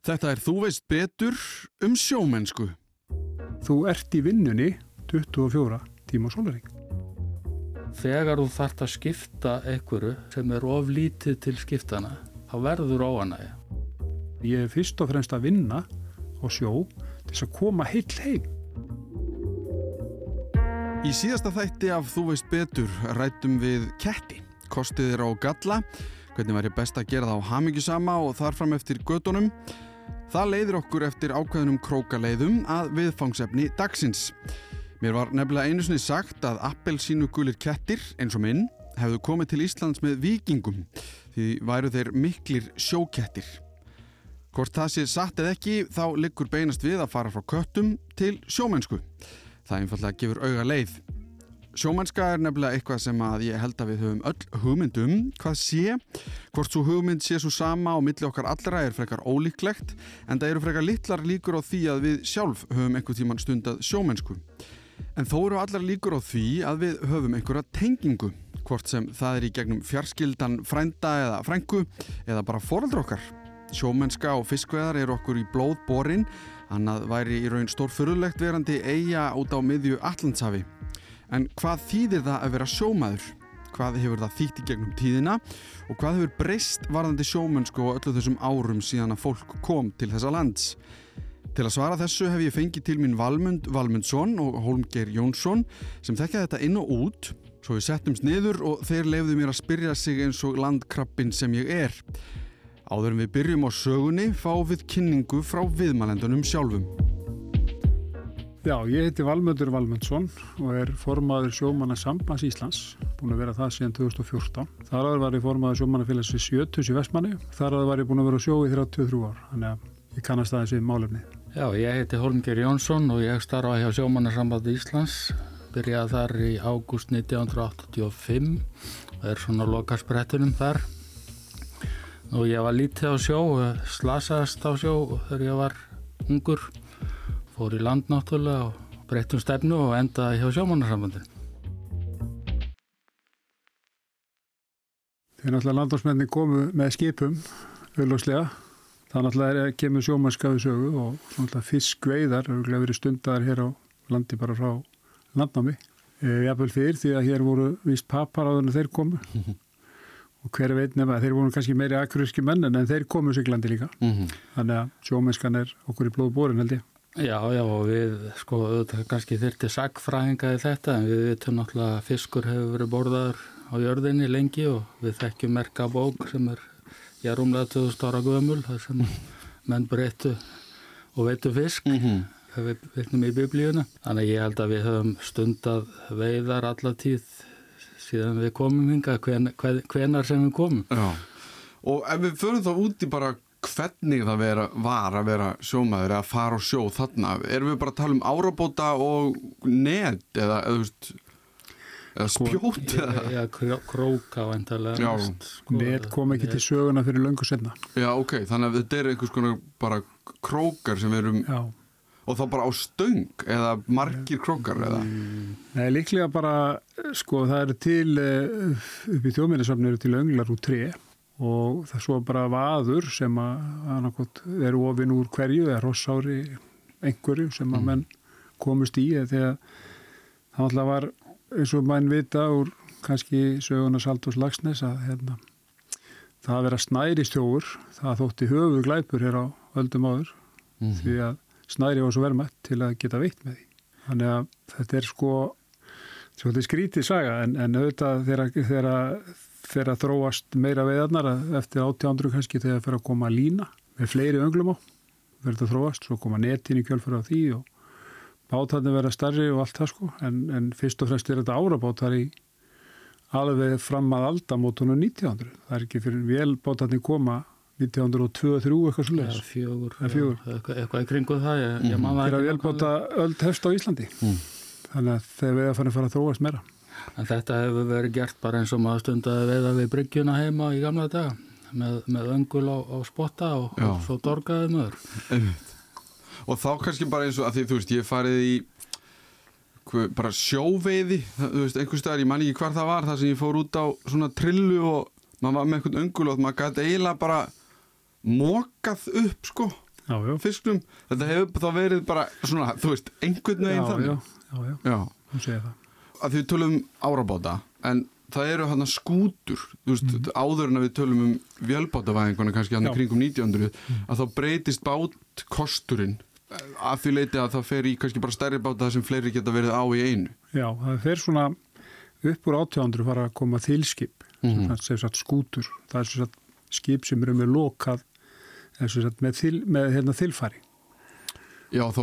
Þetta er Þú veist betur um sjómennsku. Þú ert í vinnunni 24 tíma sólaring. Þegar þú þart að skipta einhverju sem er oflítið til skiptana, þá verður óanægja. Ég er fyrst og fremst að vinna á sjó til þess að koma heill heim. Í síðasta þætti af Þú veist betur rættum við ketti, kostiðir á galla, hvernig væri best að gera það á hamingjusama og þarfram eftir gödunum. Það leiðir okkur eftir ákveðnum krókaleiðum að viðfangsefni dagsins. Mér var nefnilega einu sinni sagt að appelsínu gulir kettir, eins og minn, hefðu komið til Íslands með vikingum því væru þeir miklir sjókettir. Hvort það sé satt eða ekki, þá liggur beinast við að fara frá köttum til sjómennsku. Það einfallega gefur auga leið. Sjómennska er nefnilega eitthvað sem að ég held að við höfum öll hugmyndum hvað sé. Hvort svo hugmynd sé svo sama og milli okkar allra er frekar ólíklegt en það eru frekar litlar líkur á því að við sjálf höfum einhver tíman stundað sjómennsku. En þó eru allar líkur á því að við höfum einhverja tengingu, hvort sem það er í gegnum fjarskildan frænda eða frængu eða bara foreldra okkar. Sjómennska og fiskveðar eru okkur í blóð borin, annað væri í raun stórfurulegt verandi eiga út á miðju Allandshafi. En hvað þýðir það að vera sjómaður? Hvað hefur það þýtt í gegnum tíðina og hvað hefur breyst varðandi sjómennsku og öllu þessum árum síðan að fólk kom til þessa lands? Til að svara þessu hef ég fengið til mín Valmund Valmundsson og Holmgeir Jónsson sem þekkja þetta inn og út svo við settumst niður og þeir lefðu mér að spyrja sig eins og landkrabbin sem ég er. Áður en við byrjum á sögunni fá við kynningu frá viðmælendunum sjálfum. Já, ég heiti Valmundur Valmundsson og er formaður sjómanna Sambands Íslands, búin að vera það síðan 2014. Þar aður var ég formaður sjómannafélags við Sjötus í Vestmanni, þar aður var ég búin að vera á sjó í 33 ár, þannig að ég kannast aðeins við málefni. Já, ég heiti Holmgeir Jónsson og ég starfa hjá Sjómannasambandi Íslands. Byrjaði þar í ágúst 1985 og er svona lokasprettunum þar. Og ég var lítið á sjó, slasaðast á sjó þegar ég var ungur. Fór í land náttúrulega og breyttum stefnu og endaði hjá Sjómannasambandin. Þegar náttúrulega landásmenni komu með skipum, auðvitað, það náttúrulega kemur sjómannska við sögu og náttúrulega fiskveiðar hefur verið stundar hér á landi bara frá landnámi. E, Jafnvel fyrir því að hér voru vist papar á þennu þeir komu og hver veit nefna þeir voru kannski meiri akkuríski menn en þeir komu siglandi líka. -hmm. Þannig að sjómannskan er okkur í blóðu bórin held ég. Já, já og við sko auðvitað kannski þyrti sagfræðinga í þetta en við veitum náttúrulega að fiskur hefur verið borðaður á jörðinni lengi og við þekkjum merka bók sem er ég er umlega 2000 ára gömul þar sem menn breyttu og veitu fisk mm -hmm. við veitum í biblíuna þannig ég held að við höfum stundað veiðar alla tíð síðan við komum hinga hven, hven, hvenar sem við komum Já. og ef við förum þá út í bara hvernig það vera, var að vera sjómaður eða fara á sjó þarna erum við bara að tala um árabóta og net eða, eða, veist, eða Sko, spjót eða Já, kró- króka vantarlega Já. sko, Net kom ekki til söguna fyrir löngu senna. Já, ok, þannig að þetta er einhvers konar bara krókar sem við erum Já. og þá bara á stöng eða margir krókar eða Nei, líklega bara, sko, það eru til uh, upp í þjóðminnesafni eru til önglar úr tre og það er svo bara vaður sem að eru ofinn úr hverju eða rossári einhverju sem að menn komust í þegar það alltaf var eins og mann vita úr kannski söguna Saldós Lagsnes að hérna, það að vera snæri stjófur það þótti höfuð glæpur hér á öldum áður. Því að snæri var svo vermætt til að geta veitt með því. Þannig að þetta er sko svolítið skrítið saga en, en auðvitað þegar, þegar, þegar þróast meira veiðarnar að eftir 1800 kannski þegar fyrir að koma að lína með fleiri önglum á. Verður þetta þróast, svo koma netin í kjölfur á því og bátarnir verða starri og allt það sko. En, en fyrst og fremst er þetta árabátar í alveg fram að aldamótunum 1900 það er ekki fyrir velbátarnir koma 1902-3 eitthvað svo Já, leiðis fjögur, Eða fjögur. Já, eitthvað, í kringu það ég, ég man það þegar ekki velbáta öld hefst á Íslandi. Þannig að að fara að fara að þróast meira En þetta hefur verið gert bara eins og maður stundaði veiða við bryggjuna heima í gamla daga með, með öngul á, á spotta og, og svo dorgaði maður. Einmitt. og þá kannski bara eins og að því þú veist ég farið í bara sjóveiði þú veist einhvers staðar, ég man ekki hvar það var þar sem ég fór út á svona trillu og maður var með einhvern öngul og maður gæti eiginlega bara mokað upp sko Já, já. fisknum þetta hefur þá verið bara svona, þú veist, einhvern veginn þannig já, já, já, já. hún segir það. Að því við tölum um árabáta en það eru hann skútur veist, áður en að við tölum um vélbátavæðinguna kannski hann Já. kringum 1900 að þá breytist bátkosturinn að því leiti að það fer í kannski bara stærri báta sem fleiri geta verið á í einu Já, það fer svona upp úr 800 fara að koma þilskip, Mhm. mm sem sagt skútur. Það er sem sagt skip sem eru með lokað, eða sem sagt með, þil, með hérna, þilfæri. Já, þá,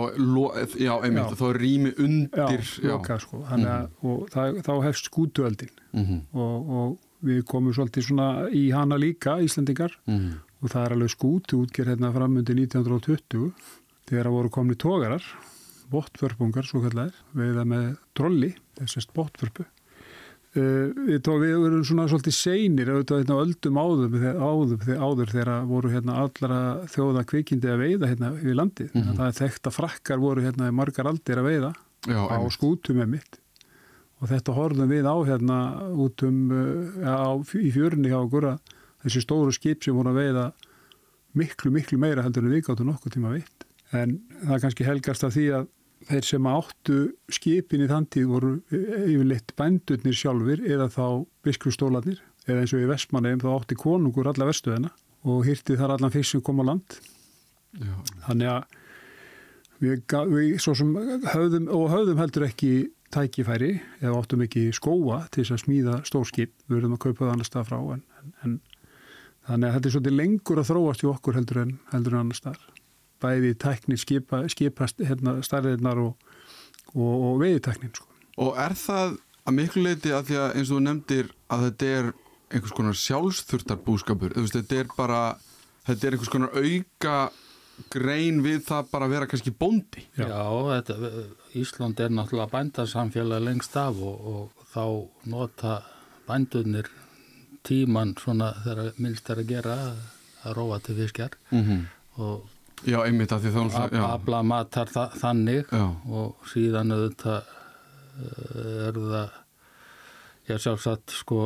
já, einmitt, Já. þá rými undir Já, lokað sko. Þannig að, og það, þá hefst skútuöldin Mhm, og, og við komum svolítið svona í hana líka, Íslandingar, mhm. og það er alveg skútu útgerð hérna framundi 1920 þegar voru komni tógarar bóttförpungar, svo kallar veiða með trolli, þessast bóttförpu uh, við, tó, við erum svona svolítið seinir auðvitað hérna, öldum áður, áður, áður þegar voru hérna allara þjóða kvikindi að veiða hérna við landið. Mhm. það er þekkt að frakkar voru hérna margar aldir að veiða já, á einmitt. skútum með mitt og þetta horfðum við á hérna út um uh, á, í fjörunni hjá okkur að þessi stóru skip sem voru að veiða miklu, miklu meira heldur en við gáttum nokkuð tíma veitt. En það kannski helgast af því að þeir sem áttu skipin í þann tíð voru yfirleitt bændurnir sjálfur eða þá bisklustólanir eða eins og í Vestmanneum þá átti konungur alla vestuðina og hýrti þar allan fisk sem kom á land. Já, Þannig að við, við höfðum og höfðum heldur ekki tækifæri eða áttum ekki skóa til þess að smíða stórskip, við verðum að kaupa það annars stað frá en, en, en þannig að þetta er svolítið lengur að þróast í okkur heldur en, heldur en annars stað bæði tækni skipa, skipa hérna, starriðnar og, og, og veiðitæknin sko. og er það að miklu leiti að því að eins og þú nefndir að þetta er einhvers konar sjálfsþurtar búskapur þetta er bara þetta er einhvers konar auka grein við það bara að vera kannski bóndi Já. Já, þetta, Ísland er náttúrulega bændarsamfélag lengst af og, og þá nota bændunir tíman svona þegar minnst er að gera að róa til fiskjar mm -hmm. og já, einmitt að því þá já, afla matar þa þannig já, og síðan auðvitað eh, er það ég sjálfsagt sko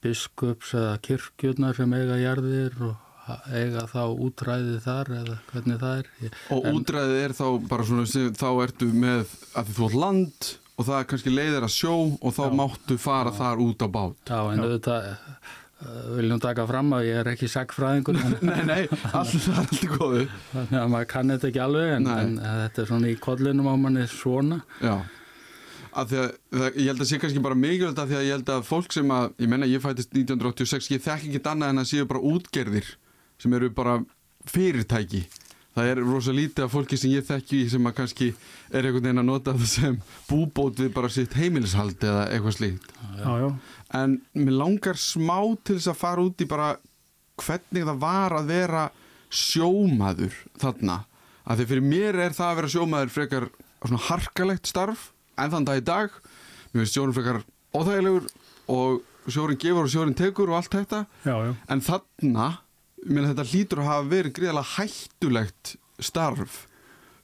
biskups eða kirkjurnar sem eiga jarðir og eiga þá útræði þar eða hvernig það er. Ég- og En- útræðið er þá bara svona þá ertu með að þú átt land og það er kannski leiðir að sjó og þá Já. máttu fara þar út á bát. Já, en Já. auðvitað viljum taka fram að ég er ekki sagfræðingur nei, nei, allt er allt í góðu. Þannig að maður kann þetta ekki alveg en, en þetta er svona í kollinum á manni svona. Já, að því að það, ég held að sé kannski bara mikilvægt að því að ég held að fólk sem að, ég menna ég fættist 1986, ég þekki ekki annað en að séu bara útgerðir sem eru bara fyrirtæki. Það er rosa lítið af fólki sem ég þekki sem að kannski er einhvern veginn að nota það sem búbót við bara sitt heimilishald eða eitthvað slíkt. Já, já, En mér langar smá til þess að fara út í bara hvernig það var að vera sjómaður þarna. Að því fyrir mér er það að vera sjómaður frekar svona harkalegt starf en þann dag í dag. Mér finnst sjórin frekar óþægilegur og sjórin gefur og sjórin tekur og allt þetta. já, já, En þarna, ég meina þetta hlýtur að hafa verið gríðalega hættulegt starf.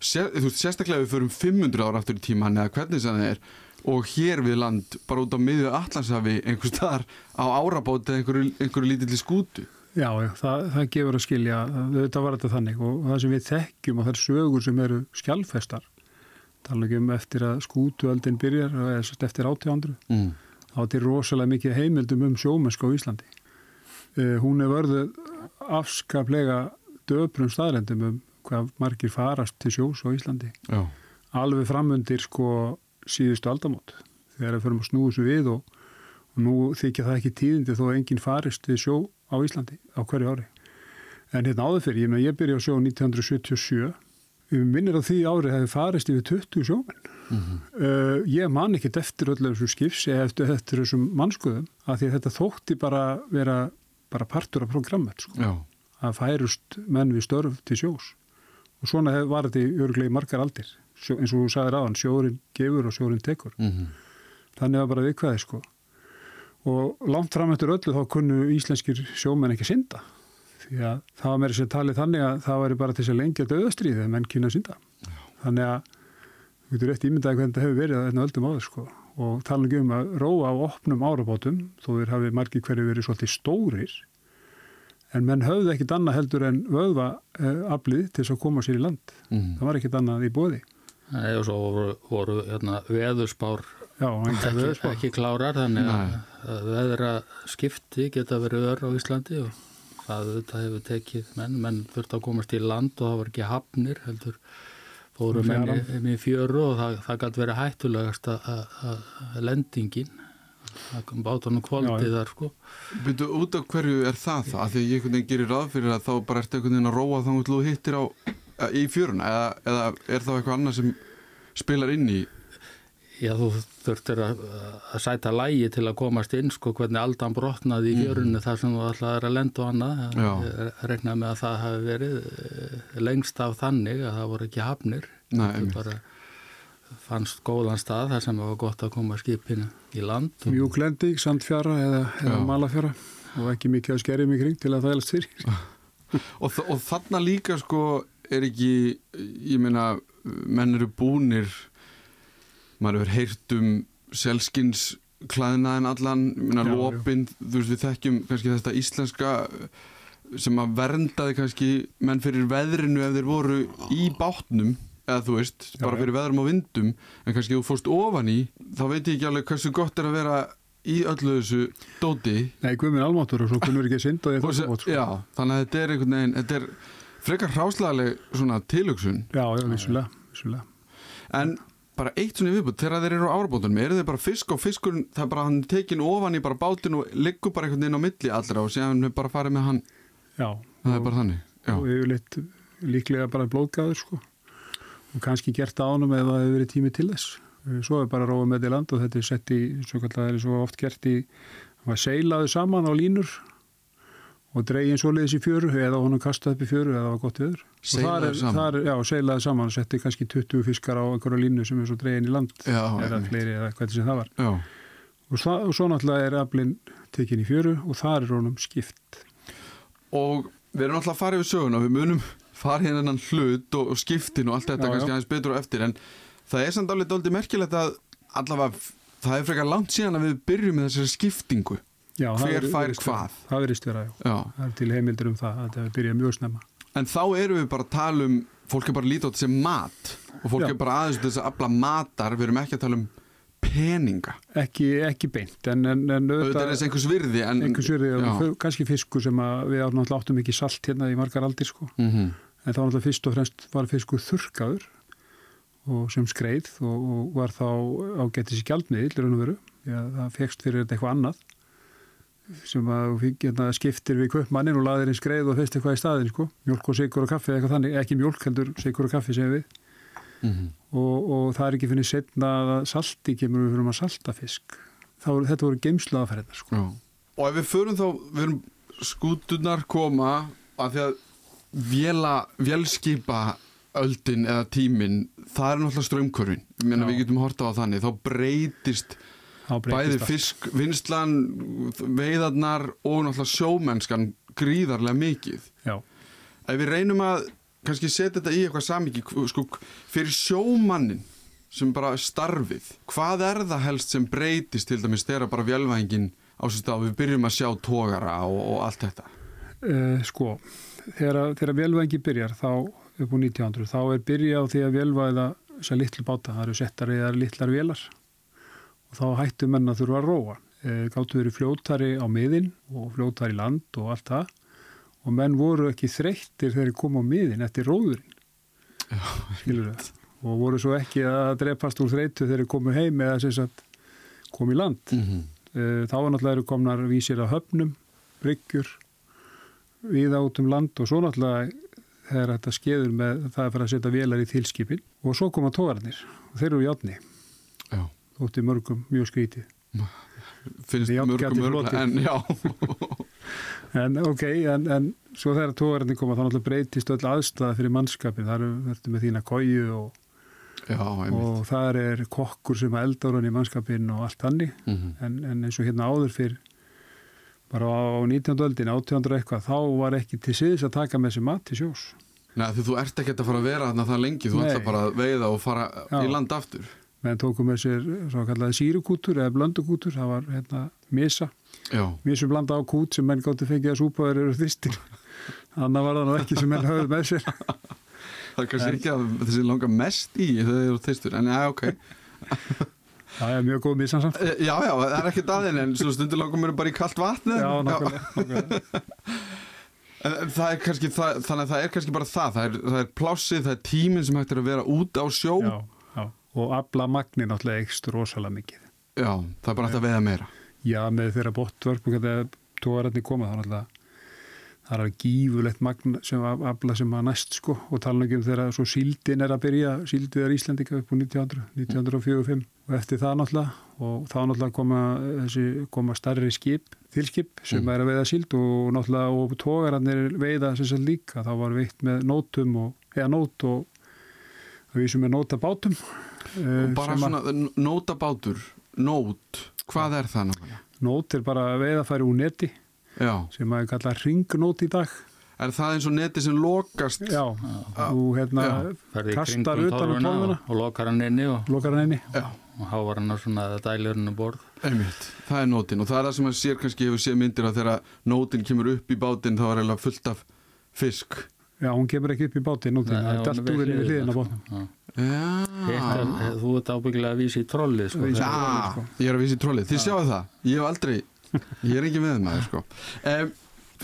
Sér, þú veist, sérstaklega við förum 500 ára aftur í tíman eða hvernig sem það er og hér við land bara út á miðju allansafi einhver staðar á árabóti eða einhverju, einhverju lítilli skútu. já, það, það gefur að skilja, þetta var þetta þannig og það sem við þekkjum og þær sögur sem eru skjálfestar, tala ekki um eftir að skútuöldin byrjar eða eftir 1800 Mm. þá er til rosalega mikið heimildum um sjómennsku á Íslandi. Uh, hún er vörðu afskaplega döprum staðlendum um hvað margir farast til sjós á Íslandi. Já, Alveg framundir sko síðustu aldamót þegar við förum að snúa þessu við og, og nú þykja það ekki tíðindi þó að enginn farist við sjó á Íslandi á hverju ári. En hérna áður fyrir, ég, meina, ég byrja á sjó 1977 Við minnir á því ári hefði farist yfir 20 sjómenn. Mhm. Uh, ég man ekkert eftir öllu þessu skipsi eða eftir, eftir þessum mannskuðum af því að þetta þótti bara vera bara partur af programmet sko. já, að færust menn við störf til sjós og svona var þetta í örglegi margar aldir. Sjó, eins og þú sagðir aðan, sjórin gefur og sjórin tekur. Mm þannig var bara viðkvæði sko. Og langt fram eftir öllu þá kunnu íslenskir sjómenn ekki synda. Því að það var meira sér talið þannig að það væri bara til þess að lengja döðastríði en menn kynna að synda. Þannig að við getum rétt ímyndaði hvernig þetta hefur verið að þetta öldum áður sko. Og tala um að róa á opnum árabátum þó þeir hafi margir hverju verið svolítið stórir en menn höfðu ekkit annað heldur en vöðva uh, aflið til þess að koma sér í land. Mm. Það var ekkit annað í bóði. Nei, og svo voru, voru hérna, veðurspár Já, ekki, veðurspá. ekki klárar þannig að, Nei. að veðra skipti geta verið ör á Íslandi og það auðvitað hefur tekið menn, menn þurft að komast í land og það var ekki hafnir heldur fóru Og menn fjaran. í- fjöru og það, það gæti verið hættulegast að, að, að lendingin það Já, kvöldið já. þar sko Byrju, út af hverju er það það? Af því að ég einhvern veginn gerir ráð fyrir að þá bara ertu einhvern veginn að róa þá þú hittir á, í fjöruna eða, eða er þá eitthvað annað sem spilar inn í Já, þú þurftir að, að sæta lægi til að komast inn, sko, hvernig aldan brotnaði í fjörunni þar sem þú ætlaði að lenda og annað. Já. Ég reknaði með að það hafi verið eh, lengst af þannig að það voru ekki hafnir. Nei, Það einmitt. Fannst góðan stað þar sem það var gott að koma skipinu í land. og- Mjúk lending, sandfjara eða, eða malafjara og ekki mikið að skerjum í kring til að það helst fyrir. og, og þarna líka sko er ekki, ég meina menn eru búnir maður hefur heyrt um selskins klæðnaðin allan ég meina Já, já. lópin, þú veist við þekkjum kannski þetta íslenska sem að verndaði kannski menn fyrir veðrinu ef þeir voru í bátnum eða þú veist, Já, bara fyrir veðrum og vindum en kannski þú fórst ofan í þá veit ég ekki alveg hversu gott er að vera í öllu þessu dóti Nei, guðminn almáttur og svo kunnur ekki að synda se- að. Sko. Já, þannig að þetta er einhvern veginn þetta er frekar hráslaðleg svona tilugsun Já, já, vissulega, vissulega. en bara eitt svona viðbútt þegar þeir eru á árabótunum, eru þeir bara fisk og fiskurinn, það er bara hann tekin ofan í bara bátinn og liggur bara einhvern veginn á milli allra og séðan er bara farið með hann Já, það er og, bara þannig Já, og yfirleitt líklega bara blóðgæður sko og kannski gert ánum ef það hefur verið tími til þess. Svo er bara róið með til land og þetta er sett í, svo kallar er svo oft gert í, það var seilaðu saman á línur og dregin svoleiðis í fjöru eða honum kastað upp í fjöru eða það var gott viður. Seilaður er- saman? þar er- Já, seilaðu saman og setti kannski 20 fiskar á einhverja línu sem er svo dregin í land Já, eða fleiri eða hvað sem það var. já. Og, svo, og svo náttúrulega er aflinn tekin í fjöru og þar er honum skipt. og við erum alltaf að fara yfir söguna við munum fara hérna hennan hlut og, og skiptin og allt þetta Já, kannski aðeins betur og eftir en það er samt alveg dálítið merkilegt að allavega það er frekar langt síðan að við byrjum með þessari skiptingu Já, Hver fær hvað? Það verðist vera, já. Það er til heimildur um það að það byrja mjög snemma. En þá erum við bara að tala um fólk er bara að líta á sem mat og fólk er bara aðeins þess að afla matar við erum ekki að tala um peninga Ekki, ekki beint, en, en, en auðvitað er þess einhvers virði en, einhvers Já. kannski fiskur sem við áttum ekki salt hérna í margar aldir, sko. Mhm. En það var náttúrulega fyrst og fremst var fiskur þurrkaður og sem skreið og, og var þá ágættis í gjaldmiðil, raun og veru. Já, það fegst fyrir þetta eitthvað annað sem að hérna, skiptir við köpmannin og laðir inn skreið og feist eitthvað í staðin, sko. Mjólk og sigur og kaffi eitthvað þannig, ekki mjólk heldur sigur og kaffi sem við. Mhm. og, og það er ekki finnir setna að salti kemur við fyrir að salta fisk þá, voru- þetta voru geimslaðaferðar sko. Já. og ef við förum þá við erum skútunar koma að því að vela, velskipa öldin eða tímin það er náttúrulega Já. við getum horta á þannig. Þá breytist Þá breytist bæði allt. fisk, vinslan veiðarnar og náttúrulega sjómennskan gríðarlega mikið. Já, ef við reynum að kannski setja þetta í eitthvað samíki sko, fyrir sjómannin sem bara starfið hvað er það helst sem breytist til dæmis þegar bara vélvæðingin á sér stað? Við byrjum að sjá tógara og, og allt þetta. Uh, sko þegar, þegar velvæðingi byrjar þá upp á 1900 þá er byrja á því að velvæða þessar litlu báta, það eru settar eða litlar velar og þá hættu menn að þurfa að róa. Uh, gáttu verið fljótari á miðin og fljótari í land og allt það. Og menn voru ekki þreyttir þegar þeir komu á miðin eftir róðurinn. Það og voru svo ekki að drepast úr þreytu þegar þeir komu heim eða sem sagt komu í land. Mm -hmm. Þá var náttúrulega komnar vísir að höfnum bryggjur viða út um land og svo náttúrulega þegar þetta skeður með það að fara að setja velar í tilskipin og svo koma tógarnir og þeir eru í átni þótti mörgum mjög skrítið. Finnst mörgum mörgum en já. En ok, en, en svo þegar tógarnir koma þá náttúrulega breytist öll aðstæða fyrir mannskapin, það eru verður með þína kóju og, já, og það er kokkur sem eldar hann í mannskapin og allt hannig mm -hmm. en, en eins og hérna áður fyrr bara á 19. öldin, 1800 eitthvað þá var ekki til síðis að taka með sér mat til sjós Nei, því þú ert ekki að fara að vera þarna það lengi þú Nei. ætla bara að veiða og fara Já. í land aftur menn tókum með sér svo kallaði sírukútur eða blöndukútur, það var hérna misa, Já, misu blanda á kút sem menn gáttu fengið að súpa þeir eru þýstir þannig var það nú ekki sem menn höfðu með sér það er kannski ekki að þessi langar mest í þegar þið eru þeistur, en já, ok. það er mjög góð misan samt E, Já, já, það er ekki daðin, en svo stundur langar mér bara í kalt vatni. já, nákvæmlega, það er kannski, það, þannig að það er kannski bara það, það er, það er plássið, það er tíminn sem hægt er að vera út á sjó. Já, já. og afla magni náttúrulega ekst rosalega mikið Já, það er bara hægt að veiða meira. Já, með þeirra bottvörp og þegar tógararnir koma þá náttúrulega það er gífulegt magn sem afla sem að næst sko og tala um þegar svo síldin er að byrja, síldið er Íslandika upp á 1900, 1945 og eftir það náttúrulega og þá náttúrulega koma þessi, koma starri skip, þilskip sem Mm. er að veiða síld og náttúrulega og tógararnir veiða sem sér líka, þá var veitt með nótum og, eða nót og við sem er nóta bátum Og bara svona, nótabátur, nót, hvað er það náttúrulega? Nót er bara veiðafæri úr neti Já, sem að kalla ringnót í dag. Er það eins og neti sem lokast? Já, þú hérna kastar utan á torfuna tólfuna. og, lokar hann inni og, lokar hann einni Já, og hávar hann á svona dælurinn um borð. einmitt, það er nótin og það er það sem að sér kannski hefur séð myndir að þegar nótin kemur upp í bátinn þá er eiginlega fullt af fisk. Já, hún kemur ekki upp í báti nótin, það er dalt úr henni við hliðin á bátnum Já. Já, er, þú ert ábyggilega að vísa í trollið sko. Já, ég er að vísa í trollið, þið sjáu það, ég hef aldrei, ég er ekki með maður sko. Um,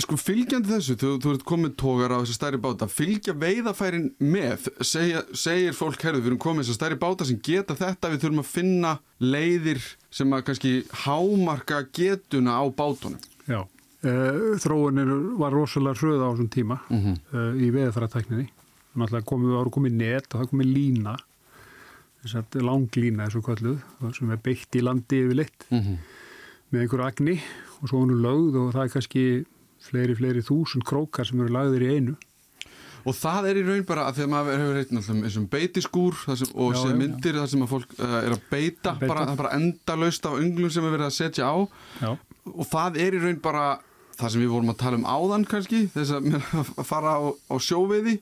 sko fylgjandi þessu, þú, þú ert komið tógar á þessu stærri báta, fylgja veiðafærin með, segja, segir fólk, herðu, við erum komið þessu stærri báta sem geta þetta, við þurfum að finna leiðir sem að kannski hámarka getuna á bátunum. Já, uh, þróunir var rosalega hröð á þessum tíma Mm -hmm. uh, í veðafæratækninni náttúrulega komið, ára komið net og það komið lína langlína þessu kölluð sem er beitt í landi yfirleitt með einhverju agni og svo hann er lögð og það er kannski fleiri, fleiri þúsund krókar sem eru lagðir í einu. Og það er í raun bara að þegar maður hefur reynd náttúrulega eins og beitiskúr sem, og já. myndir þar sem að fólk uh, er að beita, Beita. Bara, bara endalaust af unglum sem er verið að setja á. Já, og það er í raun bara það sem við vorum að tala um áðan kannski þess að að fara á, á sjóveiði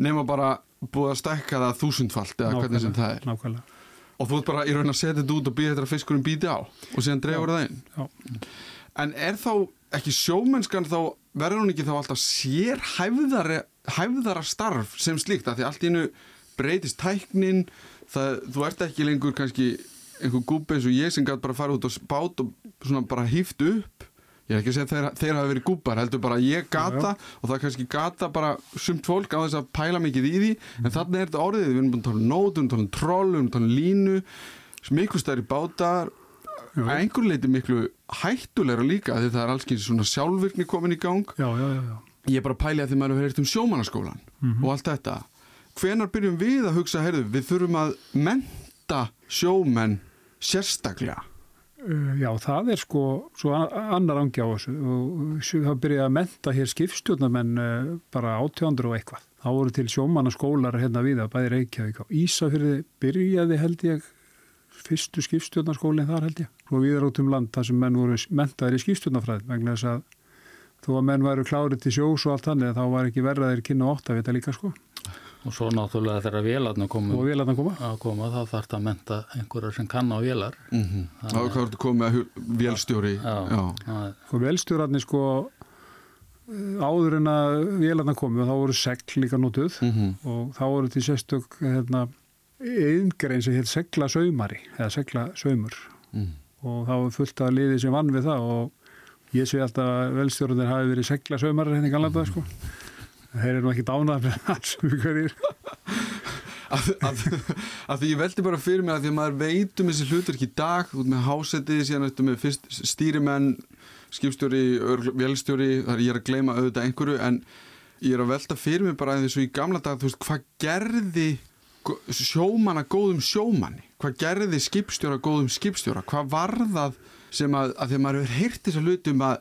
nema bara búið að stækka það þúsundfalt eða hvernig sem það er. Nákvæmlega og þú ert bara í raun að setja þetta út og býða þetta að fiskurinn býti á og síðan dreifur það inn. Já. en er þá ekki sjómennskan þá verður hún ekki þá alltaf sér hæfðara, hæfðara starf sem slíkt? Að því allt innu breytist tæknin það, þú ert ekki lengur kannski einhver gúbi eins og ég sem gæti bara fara út á bát og svona bara hýft upp. Ég er ekki að segja að þeir, þeir hafa verið gúbar heldur bara að ég gata og það kannski gata bara sumt fólk á þess að pæla mikið í því. En þannig er þetta orðið, við erum búin að tala um nót við erum að tala um troll, við erum að tala um línu miklu stærri bátar. Að einhver leiti miklu hættulegra líka því það er alls kyns svona sjálfvirkni komin í gang. Já, já, já, já. ég er bara að pæli að því maður hefur heyrt um sjómannaskólan og allt þetta. Hvenar byrjum við að hugsa, heyrðu, við þurfum að menta sjómenn sérstaklega? Uh, Já, það er sko annar angi á þessu. Og það byrjaði að menta hér skipstjórnarmenn uh, bara átjóndur og eitthvað. Þá voru til sjómannaskólar hérna við að bæði Reykjavík á Ísafyrði byrjaði held ég fyrstu skipstjórnarskólinn þar held ég. Svo viðar út um land þar sem menn voru mentaðir í skipstjórnarfræð vegna þess að þó að menn væru klárið til sjós og allt þannig þá var ekki verðaðir kynna átt að vita líka sko Og svo náttúrulega þegar vélarnu og komum vil að það koma. að koma þá þarf það að menta einhverja sem kann á vélar. mm -hmm. þá er hvað komið að hu- vélstjóri Já, Já. það er- Og velstjórarnir sko áður en að vélarna komu þá voru segl líka notuð Mm -hmm. og þá voru til sérstök hérna, yngrein sem hétt segla saumari eða segla saumur mm. og þá var fullt af liði sem vann við það og ég sé alltaf að velstjórnir hafi verið segla hérna í Galanda sko. þeir eru ekki dánað með það sem við hverjir að, að, að því ég veldi bara fyrir mig að því að maður veit um þessi hlutverk í dag út með hásetið, síðan eftir með fyrst stýrimenn, skipstjóri vélstjóri, þar ég er að gleyma auðvitað einhverju, en ég er að velta fyrir mig bara eins og í gamla dag, þú veist, hvað gerði sjómanna góðum sjómanni, hvað gerði skipstjóra góðum skipstjóra, hvað var það sem að, að að maður hefur heyrt þess að hlutum að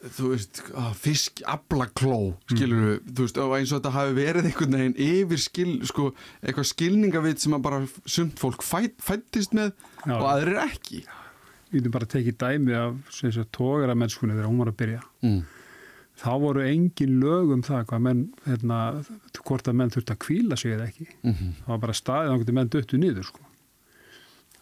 þú veist, fisk, aflakló skilur við, þú veist, og eins og þetta hafi verið einhvern veginn yfir skil sko, eitthvað skilningavit sem að bara sumt fólk fæ, fættist með Já. og aðrir ekki. Við getum bara tekið dæmi af tógara mennskunni þegar hún var að byrja. Mm. Þá voru engin lög um það hvað menn, hérna, hvort að menn þurft að kvíla sig eða ekki Mm -hmm. það var bara staðið þá getur menn döttu niður sko.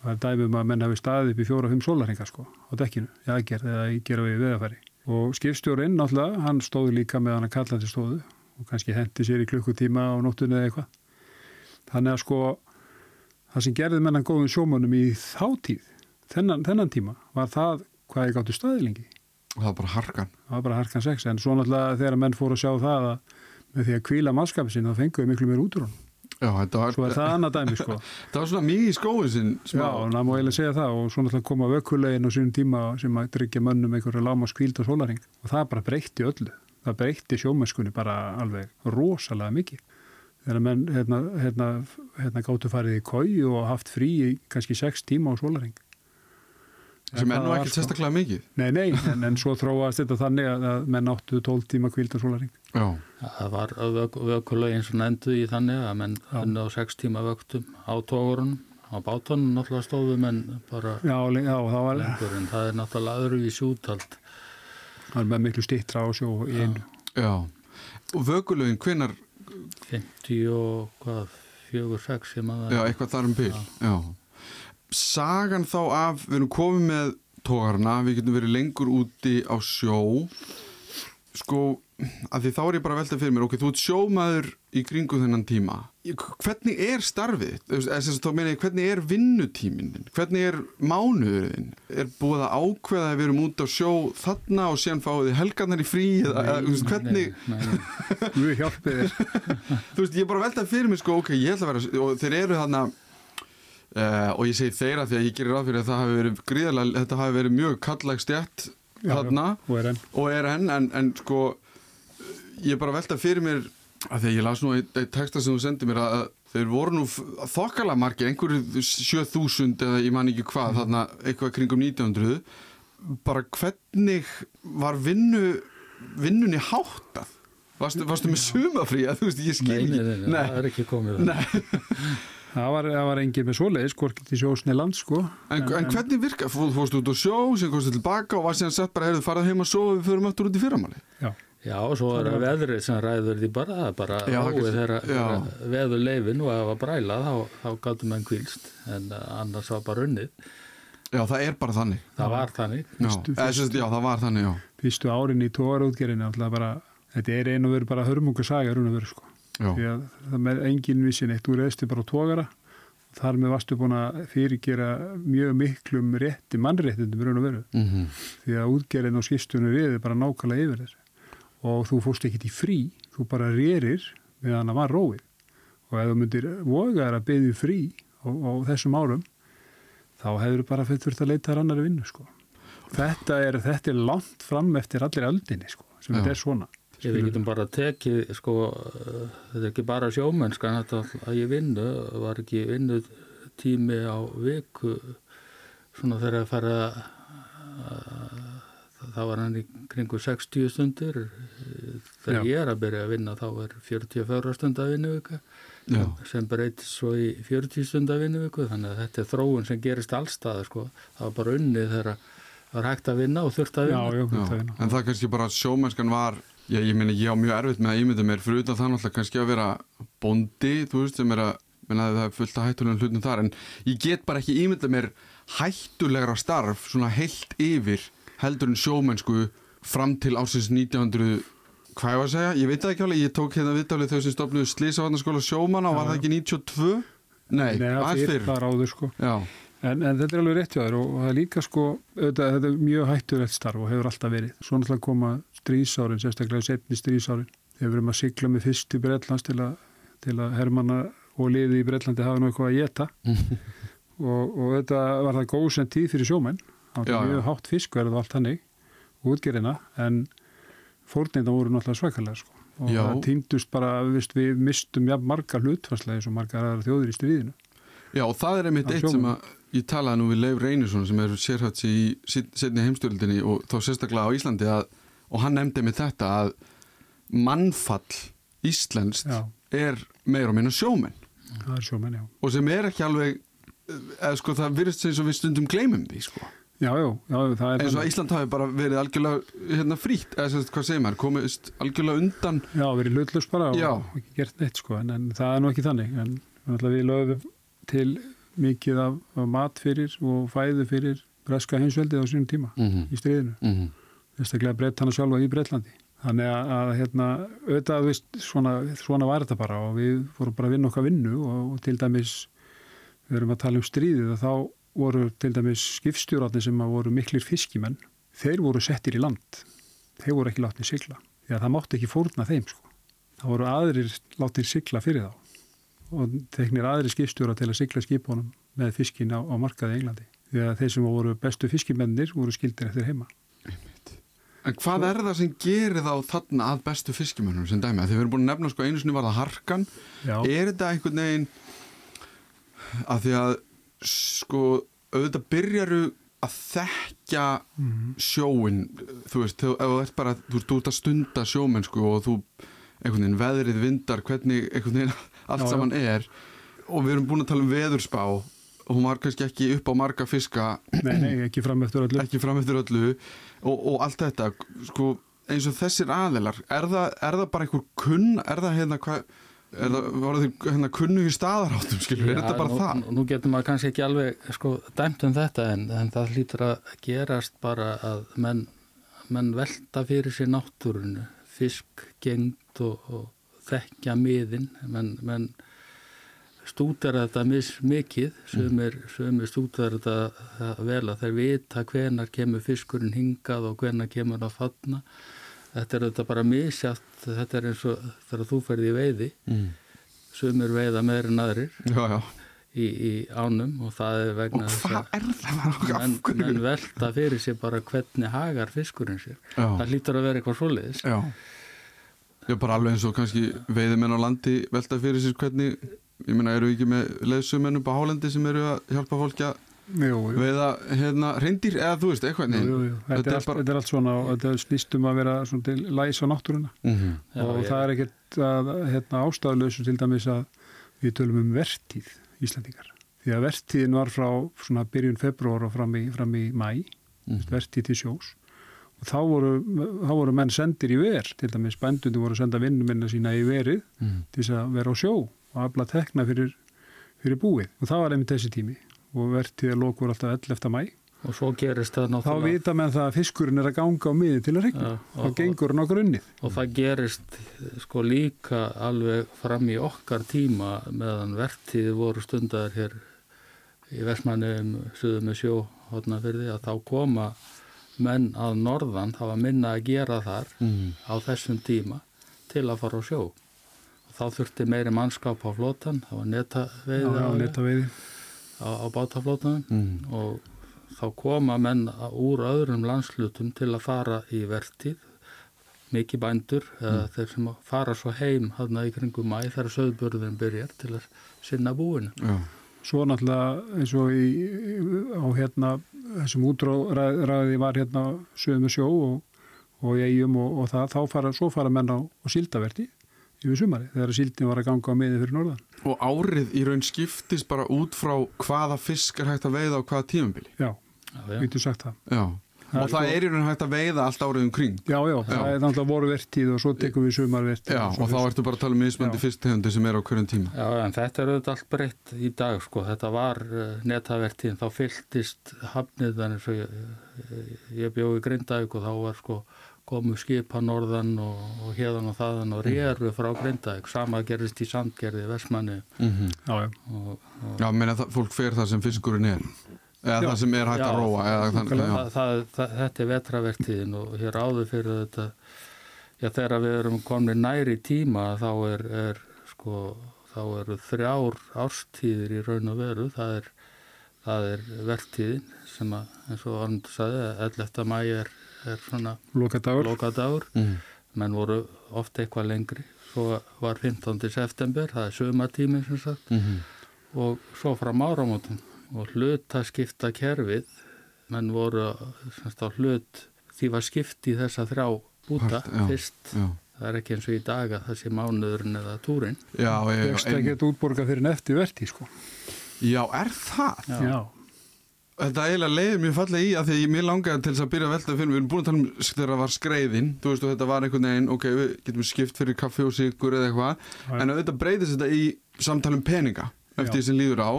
Það er dæmum að menn hafi staðið upp í fjóra-fimm sólarhinga sko á dekkinu, í aðgerð eða í gera við veðafæri. Og skipstjórinn náttúrulega, hann stóði líka með hann að kallandi stóðu og kannski hendi sér í klukkutíma á nóttunni eða eitthvað. Þannig að sko það sem gerði mennan góðum sjómanum í þáttíð, þennan, þennan tíma, var það hvað ég gáttu staði lengi. Og það var bara harkan. Það var bara harkan sex, en svo náttúrulega þegar menn fóru að sjá það að með því að kvíla mannskapin sinna þá fenguðu miklu meir útur hann. Já, þetta var, Svo er það annað dæmi sko. það var svona mikið í skóin sinn. Já, það má eiginlega segja það og svo náttúrulega koma vökkulegin á sínum tíma sem að tryggja mönnum einhverju láma skvíld og sólaring og það bara breytti öllu. Það breytti sjómennskunni bara alveg rosalega mikið. Þegar menn hérna, hérna, hérna gáttu farið í kói og haft frí kannski sex tíma á sólaring. Sem er nú ekkert sko- sérstaklega mikið. Nei, nei, en, en svo þróast þetta þannig að- að menn áttu 12 tíma kvíld og sólaring. Já. Það var vökulögin sem endur í þannig að menn Já. unni á sex tíma vöktum á tógurunum, á bátunum náttúrulega stóðu menn bara Já, já það var, lengur en það er náttúrulega öðruvís útald. það var með miklu stittra á sjó í einu. Já. Og vökulögin, hvenar, 50 og hvað, 4-6 ég maður. já, eitthvað þar um bil. Já. Sagan þá af, við erum komið með tógarna, við getum verið lengur úti á sjó. Sko, að því þá er ég bara að velta fyrir mér, ok, þú ert sjómaður í kringu þennan tíma. Hvernig er starfið? Sagt, þá meina ég, hvernig er vinnutíminn? Hvernig er mánuðurinn? Er búið að ákveða að við erum út á sjó þarna og síðan fáið þið helgarnar í frí? Eða, eða, þú veist, hvernig, Nei, nei, Við hjálpið þér. þú veist, ég er bara að velta fyrir mér, sko, ok, ég ætla að vera, og þeir eru þarna, uh, og ég segi þeirra því að ég gerir ráð fyrir að það hafi verið gríðarlega, þetta hafi verið mjög kallag stjætt Já, þarna Og er enn. og er enn, en, en sko, ég bara velta fyrir mér, að því að ég las nú eitt, texta sem þú sendið mér að, þeir voru nú þokkala margir, einhverju 7000 eða ég man ekki hvað, þarna eitthvað kringum 1900, bara hvernig var vinnu, vinnunni háttað? Varstu, varstu með sumafrí? Að, þú veist, ég skil nei, ekki. nei, nei, það er ekki komið það. Það var, það var engin með svoleiðis, hvorki til sjósni land, sko. En, en, hvernig virka? Fó, fórstu út á sjó, sem komstu tilbaka og var síðan sett bara, heyrðu, farað heim að sofa við förum aftur út í fyrramáli. Já, Já, og svo er það veðrið sem ræður því bara, það er bara áið þeirra veður leifin og ef það var bræla þá, þá gáttum menn kvílst en uh, annars var bara unnið. Já, það er bara þannig. Það var þannig. Já, Fyrstu- sem sagt, já það var þannig, já. fyrstu árin í tógarútgerinu, alltaf bara, þetta er einu veru bara hörmunga já. Því að það með engin vissin eitt, þú reyðstu bara og þar með varstu búin að fyrirgera mjög miklum rétti, mannréttindum, raun og veru. Mm Því að útgerinn og skistunum riði bara nákvæmlega yfir þessu. Og þú fórst ekkit í frí, þú bara rerir meðan það var róið. Og ef þú myndir vogaðar að beðið frí á, á þessum árum, þá hefur bara fyrir að leita þar annari vinnu, sko. Þetta er, þetta er langt fram eftir allir öldinni, sko, sem þetta er svona. Ég við getum bara tekið, sko, þetta er ekki bara sjómennskan, að ég vinnu, var ekki vinnu tími á viku, svona þegar að fara, það var hann í kringu 60 stundir, þegar Já. ég er að byrja að vinna þá er 44 stundar vinnuvika, Já. sem breytist svo í 40 stundar vinnuviku, þannig að þetta er þróun sem gerist allstaði, sko, það var bara unnið þegar það var hægt að vinna og þurft að Já, vinna. já, Já. þetta er En það er kannski bara að sjómennskan var, já, ég meina, ég á mjög erfitt með að ímynda mér, fyrir utan það náttúrulega kannski að vera bóndi, þú veist, sem er að, menna það er fullt að hættulega hlutum þar, en ég get bara ekki ímynda mér hættulegra starf, svona heilt yfir, heldur en sjómennsku fram til ásins 1900, hvað ég var að segja, ég veit það ekki alveg, ég tók hérna viðtalið þau sem stofnuðu Slisavarnaskóla sjómanna og var það ekki 92? Nei, Nei, aðeins það fyrr. er áður, sko. Já, En, en þetta er alveg rétt hjá þér og, það er líka sko, auðvitað, þetta er mjög hættulegt starf og hefur alltaf verið. Svo náttúrulega koma strísárin, sérstaklega setni strísárin. Þegar við erum að sigla með fyrst í Breitlands til að, til að hermanna og liði í Breitlandi hafa nú eitthvað að geta. og, og þetta var það góð sem tíð fyrir sjómenn. Það var mjög hátt fiskverð og allt hannig, útgerina, en fórneinda voru náttúrulega svakalega sko. Og Já. það týndust bara, viðst, við mistum jafn margar hlutfarslega eins og margar aðra þjóðir í stríðinu. Já, og það er einmitt eitt sem að ég talaði nú við Leif Reynisson sem er sérhætt í setni heimstöldinni og þá sérstaklega á Íslandi að, og hann nefndi með þetta að mannfall íslenskt Já, er meira og minna sjómenn. Já. og sem er ekki alveg eða sko það virðist og við stundum gleymum því sko. Já, já, eins og Ísland hafi bara verið algjörlega hérna frítt, eða sem hvað segir maður komist algjörlega undan. Já, verið hlutlaus bara og ekki gert neitt sko, en, en það er nú ekki þannig, en við lögum til mikið af, af mat fyrir og fæðu fyrir breska heimsveldið á sínum tíma Mhm. í stríðinu. Mhm. Þessaklega breytt hana sjálfa í Breitlandi. Þannig að, að hérna, auðvitað, veist, svona, svona var þetta bara og við vorum bara að vinna okkar vinnu og, og til dæmis, við erum að tala um stríðið og þá voru til dæmis skipstjóratni sem að voru miklir fiskimenn, þeir voru settir í land, þeir voru ekki látnið sigla, því að það mátti ekki fórna þeim, sko. Það voru aðrir látnið sigla fyrir þá og teknir aðri skipstjóra til að sigla skipunum með fiskin á, á markaði Englandi. Því að þeir sem voru bestu fiskimennir voru skildir eftir heima. En hvað er það sem gerir þá þarna að bestu fiskimönnum sem dæmi? Þegar við erum búin að nefna sko einu sinni var það harkan. Já. Er þetta einhvern veginn að því að sko auðvitað byrjaru að þekkja Mhm. sjóin, þú veist, þú, þú ert bara, þú ert út að stunda sjómennsku og þú, einhvern veginn, veðrið, vindar, hvernig einhvern veginn allt Já, já. saman er og við erum búin að tala um veðurspá og hún var kannski ekki upp á marga fiska Nei, nei, ekki fram eftir öllu. ekki fram eftir öllu og, og allt þetta sko, eins og þessir aðilar er það, er það bara einhver kunn er það hérna hvað er það, var það hérna kunnu í staðaráttum skilur, er þetta bara nú, það? Nú getur maður kannski ekki alveg sko, dæmt um þetta en, en það hlýtur að gerast bara að menn, menn velta fyrir sér náttúrunu, fisk, gengd og, og þekkja miðin, menn, menn stútar þetta mis mikið, sumir, sumir stútar þetta vel að þeir vita hvenar kemur fiskurinn hingað og hvenar kemur að fatna. Þetta er þetta bara misjátt, þetta er eins og þegar þú ferði í veiði, Mm. sumir veiða meir en aðrir Já, já, í, í ánum og það er vegna þess er? Af menn, menn velta fyrir sér bara hvernig hagar fiskurinn sér. Já. Það hlýtur að vera eitthvað svoleiðis. Já Já, bara alveg eins og kannski veiðimenn á landi velta fyrir sér hvernig ég meina, eru við ekki með leðsumenn upp á Hálendi sem eru að hjálpa fólki að veiða hérna reyndýr eða þú veist, eitthvað Jú, jú, jú. Þetta, Þetta er allt, bara- þetta er allt svona og þetta snýst um að vera svona til læs á náttúruna Mhm. Já, og ég- það er ekkert að, hérna, ástæðuleysu til dæmis að við tölum um vertíð Íslandingar. Því að vertíðin var frá svona byrjun februar og fram í, fram í mæ, Mhm. vertíð til sjós þá voru, þá voru menn sendir í ver, til dæmis bændundi voru senda vinnuminna sína í verið Mhm. til þess að vera á sjó og afla tekna fyrir, fyrir búið og það var einmitt þessi tími og vertíð er lokur alltaf 11. mæ Og svo gerist það þá náttúrulega vita menn það að fiskurinn er að ganga á miði til að regna þá og- gengur hann á grunnið og það gerist sko líka alveg fram í okkar tíma meðan vertíði voru stundar hér í Vestmannum, suðu með sjó, að þá koma menn að norðan, var minna að gera þar Mhm. á þessum tíma til að fara á sjó. Og þá þurfti meiri mannskap á flótan, það var netaveiði á, á netaveiði á, á bátaflótanum Mhm. og þá koma menn að- úr öðrum landslutum til að fara í vertíð mikið bændur eða þeir sem fara svo heim hann í kringum mæ þegar söðburðin byrjar til að sinna búinu. Já, svo náttúrulega eins og í, á hérna þessum útráði var hérna sögum sjó og, og eigum og, og það, þá fara, svo fara menn á, síldaverti yfir sumari þegar síldin var að ganga á miði fyrir norðan. Og árið í raun skiptist bara út frá hvaða fisk er hægt að veiða á hvaða tímabili? Já, við getum sagt það. Já, og er það er í raun hægt að veiða allt árið um kring. Já, já, það er náttúrulega voru vertíð og svo tekum við sumarvertíð Já, og þá ertu bara að tala um mismöndi Já. fyrstegundu sem er á hverjum tíma. Já, en þetta er auðvitað allt breytt í dag, sko. Þetta var uh, netavertíðin, þá fylltist hafnið þannig svo ég, ég bjóði Grindavík og þá var sko komu skipa norðan og, og hérðan og þaðan og réru frá Grindavík. Sama gerist í Sandgerði, Vestmanni mm -hmm. já, já, og, og Já, meina það, fólk fer þar sem fiskurinn er eða Já. það sem er hægt að Já, róa eða þannig, það, það, það, þetta er vetravertíðin og hér áður fyrir þetta já þegar við erum komin næri tíma þá er, er sko þá eru þrjár árstíðir í raun og veru það er, það er vertíðin sem að eins og Arndur sagði 11. mæ er, er svona lokadagur lokadagur Mm. menn voru oft eitthvað lengri svo var 15. september það er sömatími sem sagt Mm -hmm. og svo fram áramótum og hlutaskipta kerfið menn voru semst á hlut því var skipt í þessa þrjá búta Part, já, fyrst. Já, það er ekki eins og í dag að það sé mánuðurinn eða túrin já, Vexta já, ekki að útborga fyrir en eftir vertíð sko. Já, er það? Já. já, Þetta eiginlega leiðir mér fallega í að því að ég mér langaði til þess að byrja að velta fyrir, við erum búin að tala um þegar það var skreiðin, þú veist og þetta var einhvern veginn, ok, við getum skipt fyrir kaffi og sigur eða eitthvað, en auðvitað breytist þetta í samtalum peninga eftir því sem líður á,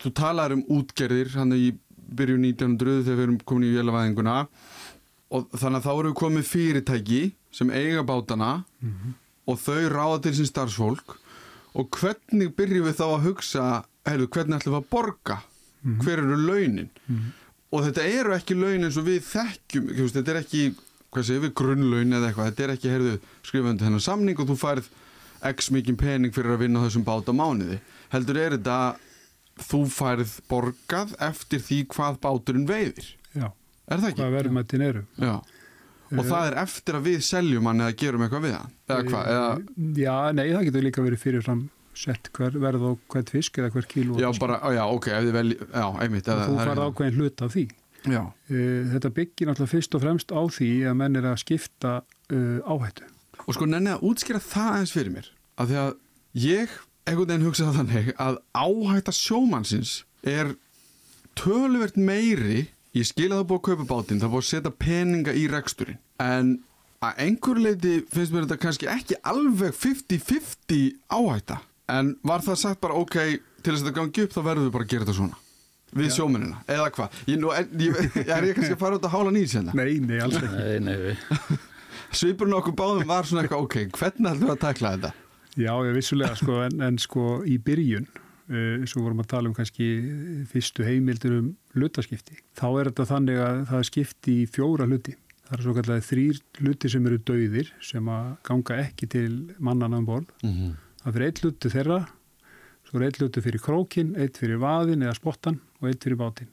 þú talar um útgerðir hann í byrju 1900 þegar við erum komin í vélavæðinguna. Og þannig að þá eru komið fyrirtæki sem eiga bátana og þau ráða til sín starfsfólk. Og hvernig byrjum við þá að hugsa heyrðu, hvernig ætlum við að borga? Hver eru launin? Og þetta eru ekki laun eins og við þekkjum veist, þetta er ekki, hvað segir við, grunnlaun eða eitthvað, þetta er ekki, heyrðu, skrifandi hennar samning og þú færð x mikið pening fyrir að vinna þessum bát á mánuði. Heldur er þetta þú færð borgað eftir því hvað báturinn veiðir Já, er það ekki? hvað verðmættin eru. Já. og það er eftir að við seljum hann eða gerum eitthvað við hann eða hvað, eða Já, nei, það getur líka verið fyrirfram sett hver verð og hvert fisk eða hver kíló. já, bara, já, ok, ef þið vel já, einmitt, eða, þú farð ákveðin hlut af því. já, Uh, þetta byggir náttúrulega fyrst og fremst á því að menn er að skipta uh, áhættu. og sko nenni að útskýra það aðeins fyrir mér af því að ég einhvern veginn hugsa það þannig að áhætta sjómannsins er töluvert meiri ég skil að það búið að kaupa bátinn það búið að setja peninga í reksturinn en að einhver leiti finnst mér þetta kannski ekki alveg 50-50 áhætta. En var það sagt bara ok til þess að þetta gangi upp þá verður við bara að gera þetta svona við sjómennina, eða hvað? Ég, nú, er, ég, er ég kannski að fara út að hála nýs hérna? Nei, nei, alls ekki. Nei, nei, við. svipurinn okkur báðum var svona eitthvað ok, hvernig ætlum við að takla þetta Já, ég vissulega, sko, en, en sko í byrjun, uh, svo vorum að tala um kannski fyrstu heimildur um hlutaskipti, þá er þetta þannig að það er skipti í fjóra hluti. Það er svo kallega þrýr hluti sem eru dauðir, sem að ganga ekki til mannana um borð. mm -hmm. Það fyrir eitt hluti þeirra, svo er eitt hluti fyrir krókin, eitt fyrir vaðin eða spottan og eitt fyrir bátinn.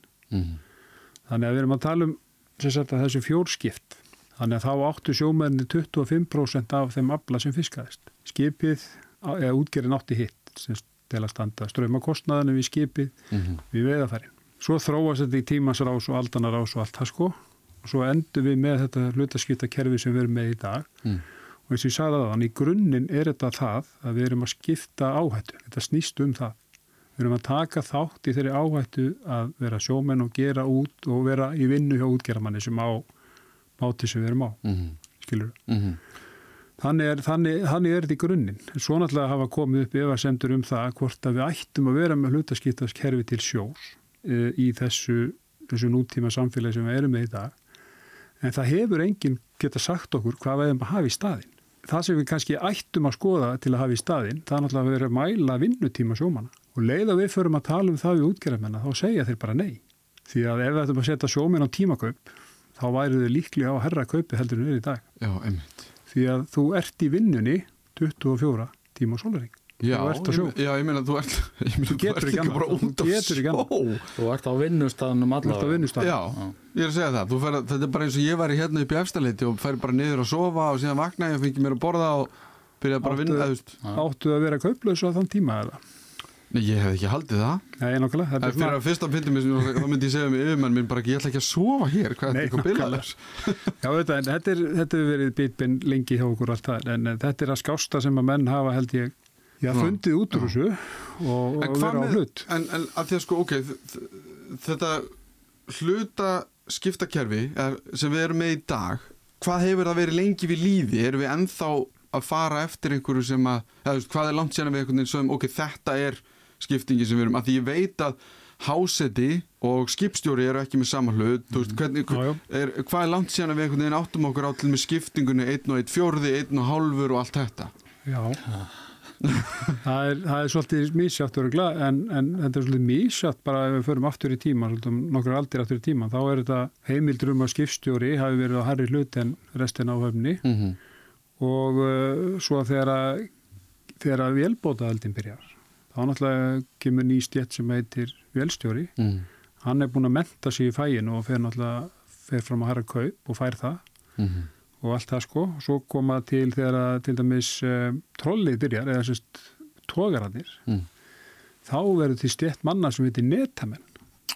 Þannig að við erum að tala um þessu fjórskipt. Þannig að þá áttu sjómenni 25% af þeim afla sem fiskaðist. Skipið, eða útgerinn átti hitt sem til að standa ströymakostnaðinu við skipið við veiðafærin. Svo þróast þetta í tímasrás og aldanarás og allt það sko. Og svo endur við með þetta hlutaskipta kerfi sem við erum með í dag. Mm. Og eins og ég sagði það, þannig í grunninn er þetta það að við erum að skipta áhættu. Þetta snýst um það. Við erum að taka þátt í þeirri áhættu að vera sjómenn og gera út og vera í vinnu hjá útgerramanni sem á máti sem við erum á, skilur við. Þannig er, þannig, þannig er þetta í grunninn. Svo náttúrulega hafa komið upp efasemdur um það hvort að við ættum að vera með hlutaskiptaskerfi til sjós e, í þessu, þessu nútíma samfélagi sem við erum með í dag. En það hefur enginn geta sagt okkur hvað við erum að hafa í staðinn. Það sem við kannski ættum að skoða til að hafa í staðinn, það er náttúrulega að vera að mæla vinnutíma sjómanna. Og leið að við förum að tala um það við útgerðarmenna, þá segja þeir bara nei. Því að ef við ættum að setja sjóminn á tímakaup, þá væru þau líklega á að herra kaupi heldur en við í dag. Já, einmitt. Því að þú ert í vinnunni 24 tíma á sólaring. Já, Þú ert á sjó. ég, já, ég meina þú ert, þú getur ekki bara út af sjó. Þú ert á vinnustafnum allavega. vinnustafn. Já, ég er að segja það. Þú Fer, þetta er bara eins og ég væri hérna upp í efstaleiti og færi bara niður að sofa og síðan vakna ég og fengi mér að borða og byrja bara að vinna. Áttu að vera kauplaus á þann tíma eða? Nei, ég hef ekki haldið það. Nei, nokkulega. En er fyrir að fyrsta sem- þá myndi ég segja um yfirmenn minn bara ekki, ég ætla ekki að sofa hér. Hvað er þetta bilaður? já, þetta, en þetta, er, þetta hefur verið bitbinn lengi hjá okkur allt það, en eh, þetta er að skásta sem að menn hafa held ég, já, fundið út úr þessu og, og vera á hlut. En, en að því að sko, ok, þetta hluta skiptakerfi er, sem við erum með í dag, hvað hefur það verið lengi við líði? Erum við ennþá að fara eftir einhverju sem að, eða, hvað er langt sérna við einhvern veginn sem, ok, þetta er skiptingi sem við erum, að því ég veit að háseti og skipstjóri eru ekki með sama hlut, þú veist, hvernig, Já, já. er, hvað er langt sérna við einhvern veginn áttum okkur á til með skiptingunni, einn og einn fjórði, einn og hálfur og allt þetta? Já, það, er, það er svolítið mísjátt örugla en, en þetta er svolítið mísjátt bara ef við förum aftur í tíma, svolítið nokkur aldir aftur í tíma, þá er þetta heimildur um að skipstjóri hafi verið á harri hlut en restin á höfni Mm -hmm. og uh, svo að þegar að þegar að vélbótaðaldin byrjar þá náttúrulega kemur ný stjett sem heitir vélstjóri. Mm. Hann er búin að menta sig í fæin og fer náttúrulega fer fram að harra kaup og fær það. -hmm. og allt það sko. Og svo koma til þegar að til dæmis uh, trollið byrjar eða sérst tógarannir Mm. þá verður til stjett manna sem heitir netamenn.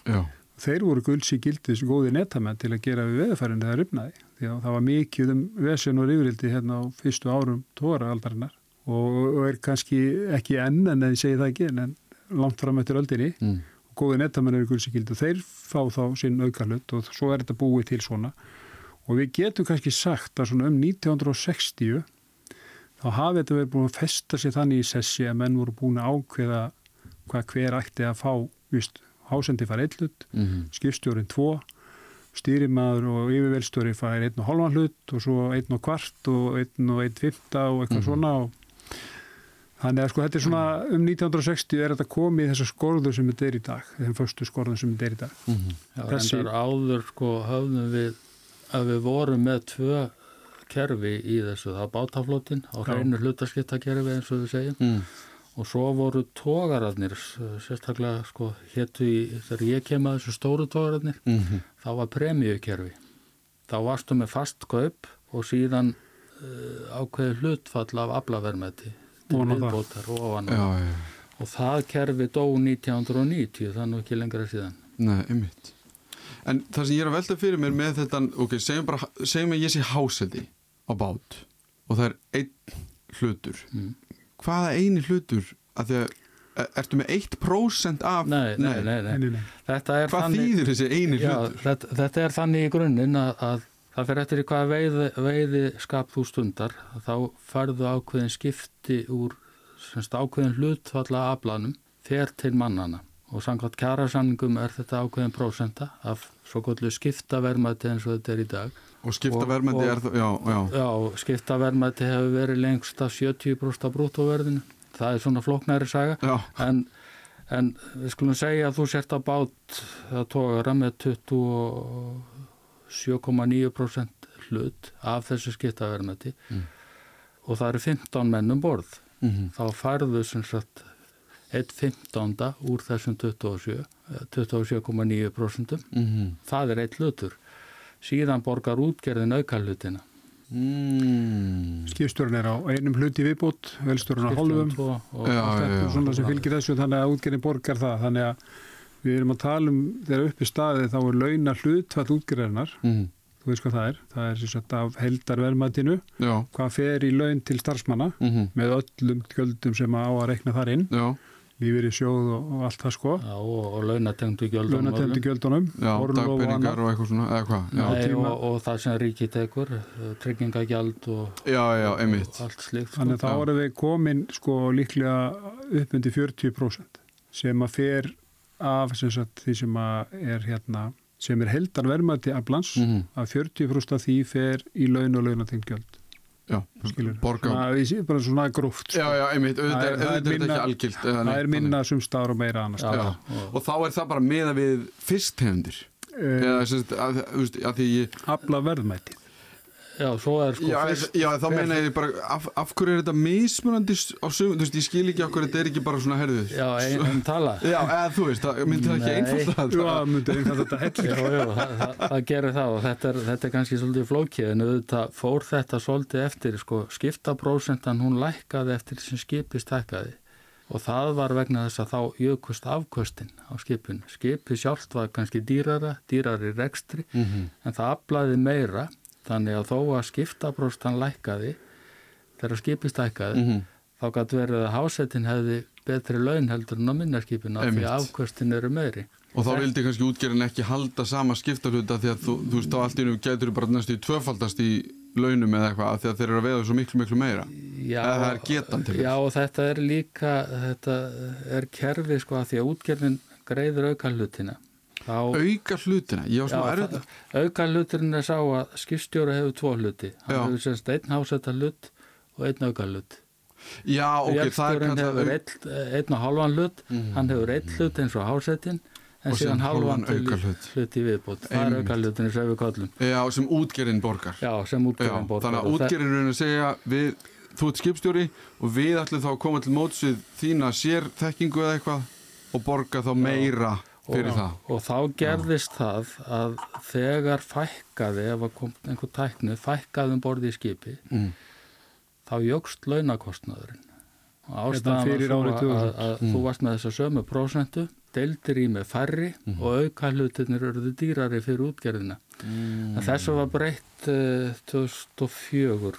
Já. þeir voru gulds í gildið sem góði netamenn til að gera við veðurfærin þegar rifnaði. Því að það var mikið um vesen og rifrildi hérna á fyrstu árum tógaraldarinnar og, er kannski ekki enn en ég segi það ekki en langt fram eftir öldinni Mm. og góði netamenn eru gulds í gildið og þeir fá þá sinn aukarlut og svo er þetta búið til svona og við getum kannski sagt að svona um 1960 þá hafi þetta verið búin að festa sér þannig í sessi að menn voru búin að ákveða hvað hver ætti að fá vist, hásendi fær einn hlut, Mhm. skipstjórin tvo, stýrimaður og yfirvelstjóri fær einn og hálfan hlut og svo einn og kvart og einn og eitthvað Mhm. svona og þannig að sko þetta er svona um 1960 er þetta komið þessar skorður sem þetta er í dag, þeim förstu skorður sem þetta er í dag. Mhm. Já, Þessi- reyndar áður sko höfðum við að við vorum með tvö kerfi í þessu, það bátaflótin á hreinu hlutaskiptakerfi eins og við segjum Mhm. og svo voru tógararnir sérstaklega sko héttu í þegar ég kem að þessu stóru tógararnir Mhm. þá var premjökerfi þá varstu með fast kaup og síðan uh, ákveði hlutfall af aflavermeti viðbótar og ofan Já, já, og það kerfi dó 1990 það er nú ekki lengra síðan nei, einmitt. En það sem ég er að velta fyrir mér með þetta, ok, segjum bara, segjum að ég sé háseldi á bát og það er einn hlutur. Mm. Hvaða eini hlutur, að því að, er- ertu með 1% af, nei, nei, nei, nei. Er hvað þannig, þýðir þessi eini já, hlutur? þetta, þetta er þannig í grunninn að, að það fer eftir í hvaða veiði, veiði skap þú stundar. Þá færðu ákveðin skipti úr semst ákveðin hlutfalla aflanum fer til mannana og samkvæmt kjærasamningum er þetta ákveðin prósenta af svo gotlu skiptavermæti eins og þetta er í dag. Og skipta og- verðmændi og- er það, já, já. Já, skiptavermæti hefur verið lengst af 70% af brúttóverðinu. Það er svona flóknæri saga. Já, en, en við skulum segja að þú sért að bát að tógara með 27,9% hlut af þessu skiptaverðmæti Mm. og það eru 15 menn um borð mhm. þá færðu sem sagt 1,15 úr þessum 27 eh, 27,9% Mhm. það er eitt hlutur síðan borgar útgerðin auka hlutina Mm. Skipstjórn er á einum hluti viðbót, velstjórn á hálfum og, þetta já, og svona já. sem fylgir þessu þannig að útgerðin borgar það þannig að við erum að tala um þegar uppi staðið þá er launa hlutfall útgerðarinnar Mhm. þú veist hvað það er, það er sagt af heldarverðmætinu, Já, hvað fer í laun til starfsmanna mhm. með öllum gjöldum sem á að rekna þar inn já, lífið í sjóð og, og allt það sko Já, og, og gjöldunum, já, orlof og dagpenningar annað. og eitthvað svona, eða hvað? Já, Nei, og, og það sem ríkið tekur, eh, tryggingagjald og, já, og allt slíkt. Sko. þannig að þá erum við komin sko líklega uppmyndi 40% sem að fer af sem sagt, því sem er hérna sem er heldarverðmæti aflans Mhm. að 40% af því fer í laun og sí- bara svona gróft sko. Já, já, einmitt, auðvitað er- auðvitað er minna- eða það er minna sum staðar og meira annars Já, Já. og, þá er það bara meða við fyrsttegundir. uh, Eða, sagt, að, því ég... afla verðmæti já, svo er sko Já, fyrst, já, þá meina ég bara, af, af hverju er þetta mismunandi á sögum, þú veist, ég skil ekki okkur, þetta er ekki bara svona herðið. já, ein, ein tala. Já, eða þú veist, það myndi það ekki einfalda Já, þetta. myndi einfalda þetta hellir Jú, jú, það, það, það gerir það og þetta er, þetta er kannski svolítið flókið en auðvitað fór þetta svolítið eftir sko, skiptaprósentan hún lækkaði eftir sem skipist hækkaði og það var vegna þess að þá jökust afkvöstin á skipinu. Skipið sjálft var kannski dýrara, dýrari rekstri Mhm. en það aflaði meira þannig að þó að skiptapróstan lækkaði þegar skipist hækkaði Mhm. þá gæti verið að hásettin hefði betri laun heldur en á minnarskipinu af því að afkvöstin eru meiri. Og þá vildi kannski útgerðin ekki halda sama skiptahluta því að þú, þú veist, þá allt í einu getur bara næstu í tvöfaldast í launum eða eitthvað af því að þeir eru að veiða svo miklu, miklu meira. Já, Eða það er getan til þess. Já, og þetta er líka, þetta er kerfi sko að því að útgerðin greiður auka hlutina. Auka hlutina, já, auka hluturinn er sá að skipstjóra hefur tvo hluti. Hann Já. hefur semst einn hásetta hlut og einn auka hlut. Já, ok, það er kallað hefur einn, einn og halvan hlut, Mhm. hann hefur einn hlut eins og hásettin, en síðan halvan aukahlut. hlut í viðbútt. Það er auka hlutin sem við kallum. Já, sem útgerðin borgar. Já, sem Já, útgerðin borgar. þannig að útgerðin er að segja við, þú ert skipstjóri og við ætlum þá að koma til móts við þína sérþekkingu eða eitthvað og borga þá meira fyrir og, það. og þá gerðist það að þegar fækkaði ef að kom einhver tæknu, fækkaði um borði í skipi Mm. þá jógst launakostnaðurinn Þetta ástæðan fyrir árið svo að, 2000. að Mm. þú varst með þessa sömu prósentu deildir í með færri Mhm. og auka hlutirnir eruðu dýrari fyrir útgerðina Mm. þessu var breytt uh, 2004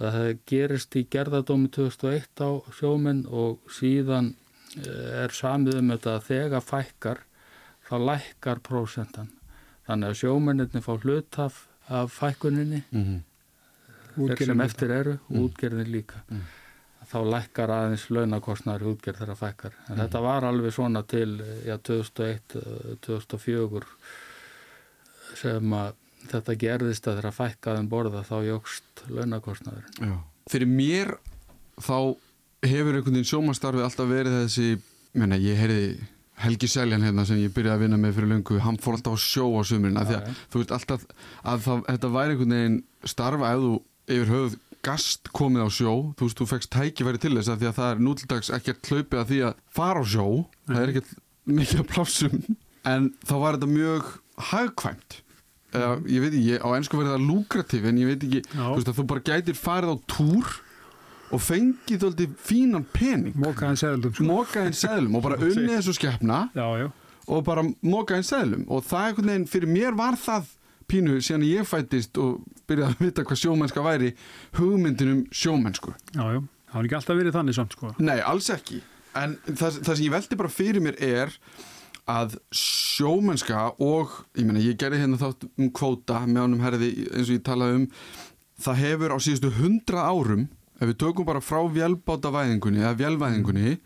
það gerist í gerðadómi 2001 á sjóminn og síðan uh, er samið um þetta að þegar fækkar þá lækkar prósentan þannig að sjómennirni fá hlutaf af fækkuninni Mhm. þeir sem eftir eru Mm. útgerðin líka Mm. þá lækkar aðeins launakostnaður í útgerð þegar fækkar. En þetta var alveg svona til já, 2001, eh, 2004 sem að þetta gerðist að þegar fækkaðum borða þá jógst launakostnaður. Já. Fyrir mér þá hefur einhvern veginn sjómanstarfið alltaf verið þessi, menna ég heyrði Helgi Seljan hérna sem ég byrjaði að vinna með fyrir löngu, hann fór alltaf á sjó á sömurinn að því að þú veist alltaf að það, þetta væri einhvern veginn starfa ef þú yfir höfuð gast komið á sjó, þú veist þú fegst tækifæri til þess að því að það er nútildags ekkert hlaupið að því að fara á sjó. Það er ekkert mikið að plásum en þá var þetta mjög hagkvæmt. Eða ég veit ekki, á ennsku verið það lukrativ en ég veit ekki, Já. þú veist að þú bara gætir farið á túr og fengið þóldi fínan pening. Mókaðin seðlum. Sko. mókaðin seðlum og bara unnið þessu skeppna Já, já, og bara mókaðin seðlum. Og það einhvern veginn fyrir mér var það pínu síðan ég fættist og byrjaði að vita hvað sjómennska væri hugmyndin um sjómennsku. Já, já. Það var ekki alltaf verið þannig samt sko. Nei, alls ekki. En það, það sem ég veldi bara fyrir mér er að sjómennska og ég meina ég gerði hérna þátt um kvóta með honum herði eins og ég talaði um það hefur á síðustu hundra árum ef við tökum bara frá vélbátavæðingunni eða vélvæðingunni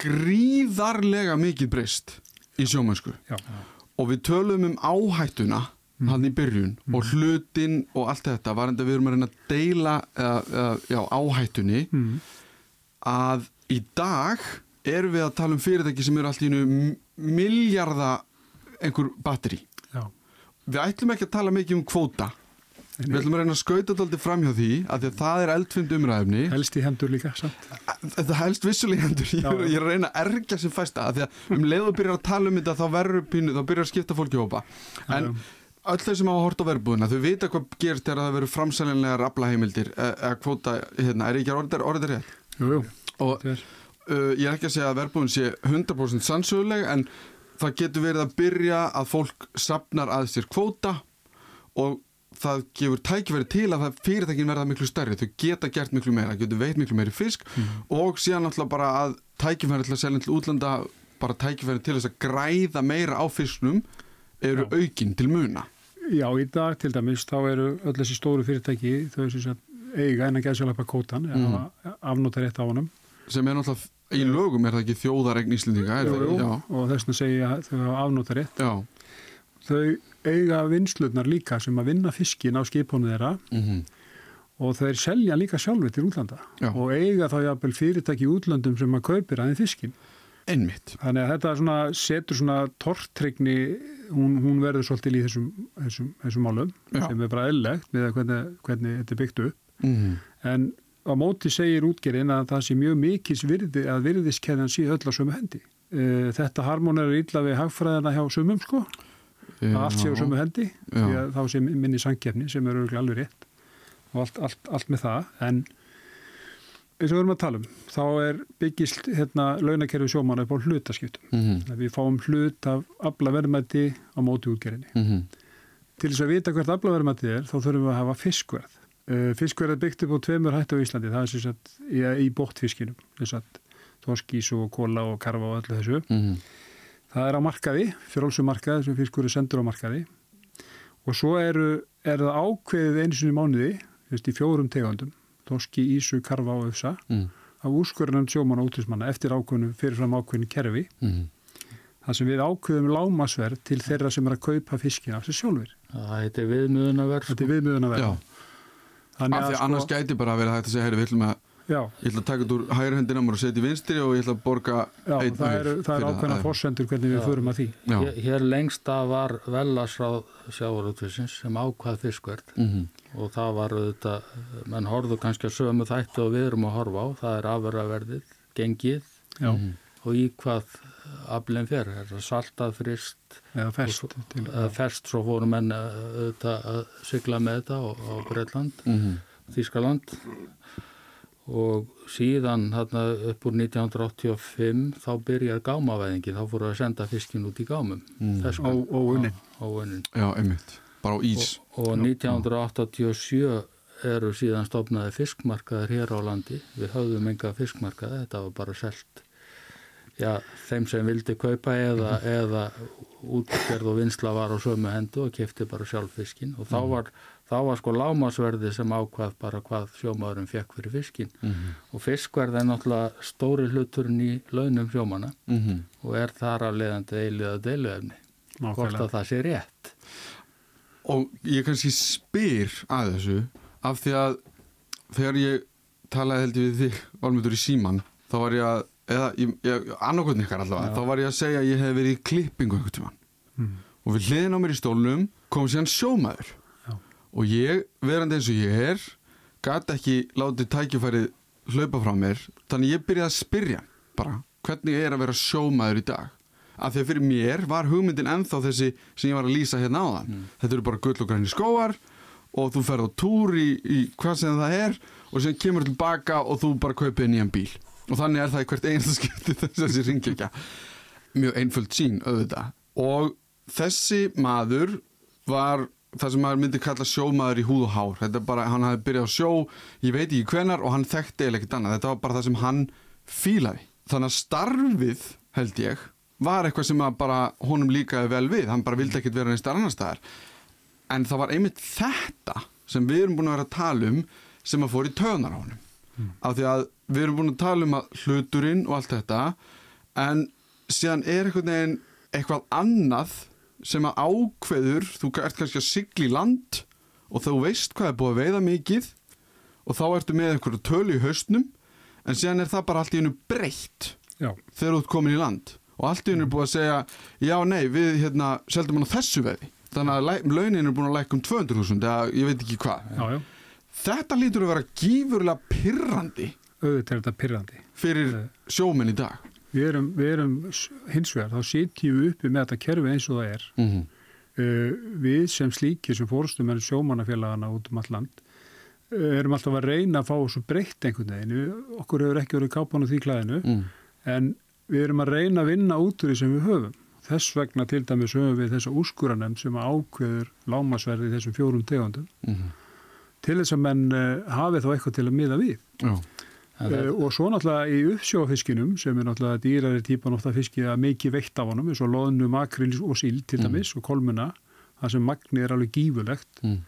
gríðarlega mikið breyst í sjómennsku. Já, og við tölum um áhættuna hann í byrjun og hlutin og allt þetta var enda við erum að reyna að deila eða, eða, já, áhættunni mm. að í dag erum við að tala um fyrirtæki sem eru allt í einu miljarda einhver batteri við ætlum ekki að tala mikið um kvóta við ætlum að reyna að skauta þetta alltaf fram hjá því að, því að það er eldfind umræðefni helst í hendur líka samt. Þetta helst vissulega hendur. Ég, er- ég er að reyna að ergja sem fæsta að því að um leið og byrjar að tala um þetta þá verður pínu, þá byrjar að skipta fólki í hópa. En öll þau sem hafa hort á verbúðina þau vita hvað gerst þegar það verður framsælinlegar aflaheimildir e- eða kvóta, hérna, er ekki orðið orðið rétt? Jú, jú, uh, ég er ekki að segja að verbúðin sé 100% sannsöguleg en það getur verið að byrja að fólk sapnar að sér kvóta og það gefur tækifæri til að það fyrirtækin verða miklu stærri, þau geta gert miklu meira, getur veit miklu meiri fisk og síðan náttúrulega bara að tækifæri til að selja til útlanda bara tækifæri til þess að græða meira á fisknum eru Já. aukin til muna. Já, í dag til dæmis þá eru öll þessi stóru fyrirtæki þau sem sagt eiga en að gæða sjálf kótan Mm. mm. afnóta rétt á honum sem er náttúrulega í lögum er það ekki þjóðaregn Íslendinga er jú, jú, og þess vegna segja að þau afnóta rétt já. þau eiga vinslutnar líka sem að vinna fiskin á skipónu þeirra Mm og þau selja líka sjálfur til útlanda Já. og eiga þá jafnvel fyrirtæki í útlandum sem að kaupir aðeins fiskin Einmitt. þannig að þetta svona, setur svona tortrygni, hún, hún verður svolítið í þessum, þessum, þessum málum Já. sem er bara eðlegt með hvernig, hvernig þetta er byggt upp Mm en á móti segir útgerinn að það sé mjög mikils virði að virðiskeðan sé öll á sömu hendi Eh, þetta harmonar illa við hagfræðina hjá sumum sko að allt sé á sömu hendi því að þá sé minni sangefni sem er örgulega alveg rétt. Og allt, allt, allt með það. En eins og við erum að tala um þá er byggist hérna launakerfi sjómanna upp á hlutaskiptum. -hmm. að við fáum hlut af aflaverðmætti á móti útgerinni Mm -hmm. til þess að vita hvert aflaverðmætti er þá þurfum við að hafa fiskverð. Uh, fiskverð er byggt upp á tveimur hættu á Íslandi. Það er sem sagt í, í bóttfiskinum þess að torskís og kóla og karfa og öllu þessu. Mm Það er á markaði, fjárhálsumarkaði sem fiskur er sendur á markaði og svo eru, er það ákveðið einu sinni í mánuði, í fjórum tegundum, torski, ísu, karfa og öfsa -hmm. af úrskurðan sjómann og útlismanna eftir ákveðinu, fyrirfram ákveðinu kerfi Mm þar sem við ákveðum lámasverð til þeirra sem er að kaupa fiskin af sér sjálfur. Það heitir viðmiðunaverð. Þetta er Já, vera. Þannig af því að að annars gæti bara að vera hægt að segja, heyri, við ætlum að, já, ég ætla að taka þetta úr hægri hendina mér og setja í vinstri og ég ætla að borga já, einn það aur eru er ákveðna það. fórsendur hvernig við förum að því. Já, Hér, hér lengsta var velasráð sjávarútvisins sem ákvað fiskverð mm og það var auðvitað, menn horfðu kannski að sömu þætti og við erum að horfa á, það er afverðaverðið, gengið Já, Mhm. og í hvað aflinn fer, er það saltað frist eða fest. Til, eða ferst svo fórum menn uh, auðvitað að sigla með þetta á, á Breitland, -hmm. Þískaland og síðan þarna upp úr 1985 þá byrjar gámavæðingin, þá fóru að senda fiskin út í gámum, Mm. ferskan. Ó- óunnin. Á- óunnin. já, einmitt, bara á ís. Og, og 1987 eru síðan stopnaði fiskmarkaðir hér á landi. Við höfðum enga fiskmarkaði, þetta var bara selt. Já, þeim sem vildi kaupa eða, eða útgerð og vinsla var á sömu hendu og kefti bara sjálf fiskin og þá var þá var sko lámasverði sem ákvað bara hvað sjómaðurinn fekk fyrir fiskin Mhm. og fiskverð er náttúrulega stóri hluturinn í launum sjómana Mhm. og er þar af leiðandi eilið að deiluefni hvort að það sé rétt Og ég kannski spyr að þessu af því að þegar ég talaði held ég við þig valmyndur í síman þá var ég að, eða annarkotni ykkar allavega, Já. þá var ég að segja að ég hef verið í klippingu tímann Mm. og við hliðin á mér í stólnum kom síðan sjómaður. Og ég, verandi eins og ég er gat ekki látið tækifærið hlaupa frá mér, þannig ég byrjaði að spyrja bara, hvernig er að vera sjómaður í dag? Af því að fyrir mér var hugmyndin ennþá þessi sem ég var að lýsa hérna áðan. Þetta eru bara gull og græni skóar og þú ferð á túr í, í hvað sem það er og sem kemur tilbaka og þú bara kaupið nýjan bíl. Og þannig er það í hvert einasta skipti þessi ringekja mjög einföld sín auðvitað. Og þessi maður var það sem maður myndi kalla sjómaður í húð og hár. Þetta er bara, hann hafði byrjað á sjó ég veit ekki hvenar og hann þekkti eða ekkert annað. Þetta var bara það sem hann fílaði. Þannig að starfið held ég var eitthvað sem bara honum líkaði vel við, hann bara vildi ekkert vera neist annar staðar. En það var einmitt þetta sem við erum búin að vera að tala um sem að fór í töðunar á honum. Af því að við erum búin að tala um að hluturinn og allt þetta en síðan er eitthvað annað sem að ákveður þú ert kannski að sigla í land og þú veist hvað er búið að veiða mikið og þá ertu með einhverju tölu í haustnum en síðan er það bara allt í hennu breytt Já, þegar þú ert komin í land. Og allt í hennu er búið að segja já nei við hérna seldum hann á þessu veði þannig að launin er búin að læka um 200.000 eða ég veit ekki hvað. Þetta lítur að vera gífurlega pirrandi Auðvitað er þetta pyrrandi. fyrir Nei. sjómenn í dag Við erum, við erum hins vegar, þá sitjum við uppi með þetta kerfi eins og það er. mm -hmm. Uh, við sem slíkir, sem fórstum með sjómannafélagana út um all land, uh, erum alltaf að reyna að fá þessu breytt einhvern veginn. Okkur hefur ekki verið kápan á því klæðinu, mm. en við erum að reyna að vinna út úr því sem við höfum. Þess vegna til dæmis höfum við þessa úrskuranefnd sem ákveður lámasverði þessum fjórum tegundum Mm til þess að menn uh, hafi þá eitthvað til að miða við. já, Uh, og svo náttúrulega í uppsjófiskinum sem er náttúrulega dýrari típan ofta fiski að mikið veitt af honum eins og loðnu, makril og síl til dæmis og kolmuna það sem magni er alveg gífulegt mm.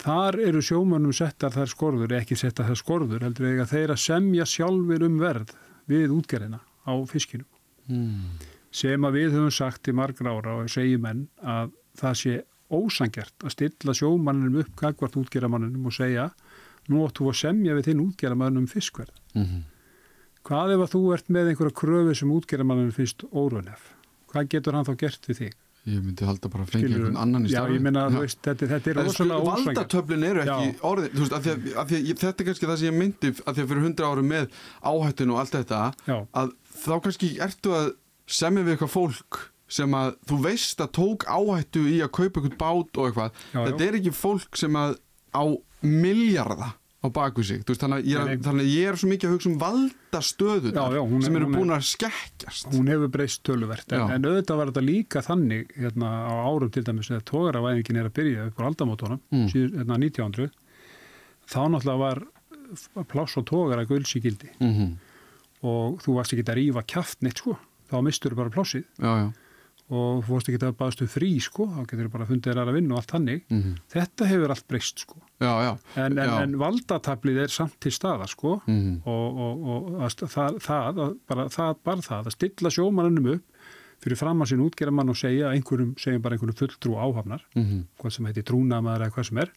þar eru sjómönnum settar þær skorður ekki settar þær skorður heldur eiga þeir að semja sjálfur um verð við útgerðina á fiskinum Mm. sem að við höfum sagt í margra ára og segjum menn að það sé ósangjart að stilla sjómanninum upp gagvart útgerðamanninum og segja nú áttu að semja við þinn útgerðamann um fiskverð Mm. Hvað ef að þú ert með einhverja kröfu sem útgerðamanninu finnst órunef? Hvað getur hann þá gert við þig? ég myndi halda bara að fengja einhvern annan í Já, ég meina, Já. þú veist, þetta, þetta er rosalega ósvængart. valdatöflin eru ekki Já. orðin þú veist, af því að, af því að ég, þetta er kannski það sem ég myndi af því að fyrir hundra árum með áhættun og allt þetta Já, að þá kannski ertu að semja við eitthvað fólk sem að þú veist að tók áhættu í að kaupa eitthvað bát og eitthvað já. þetta er ekki fólk sem að á miljarda á baku sig. Þú veist, þannig, að ég, þannig að ég er svo mikið að hugsa um valdastöðu Já, já, er- sem eru er- búin að skekkjast. hún hefur breyst töluvert, en, en auðvitað var þetta líka þannig hérna á árum til dæmis þegar tógaravæðingin er að byrja upp á aldamótonum, Mm. hérna 1900, þá náttúrulega var pláss og tógara gulsi gildi. Mm -hmm. og þú varst ekki að rífa kjaft neitt sko, þá mistur bara plássið. Já, og þú varst ekki að baðast um frí sko, þá getur bara fundið þér aðra vinnu og allt þannig. mm Þetta hefur allt breyst sko. Já, já, En, en, Já. en valdatablið er samt til staða sko mm og, og, og að það, það, að- bara, það, bara það að stilla sjómannunum upp fyrir fram að sín útgerðamann og segja einhverjum, segjum bara einhverjum fulltrú áhafnar, -hmm. hvað sem heiti trúnamaður eða hvað sem er,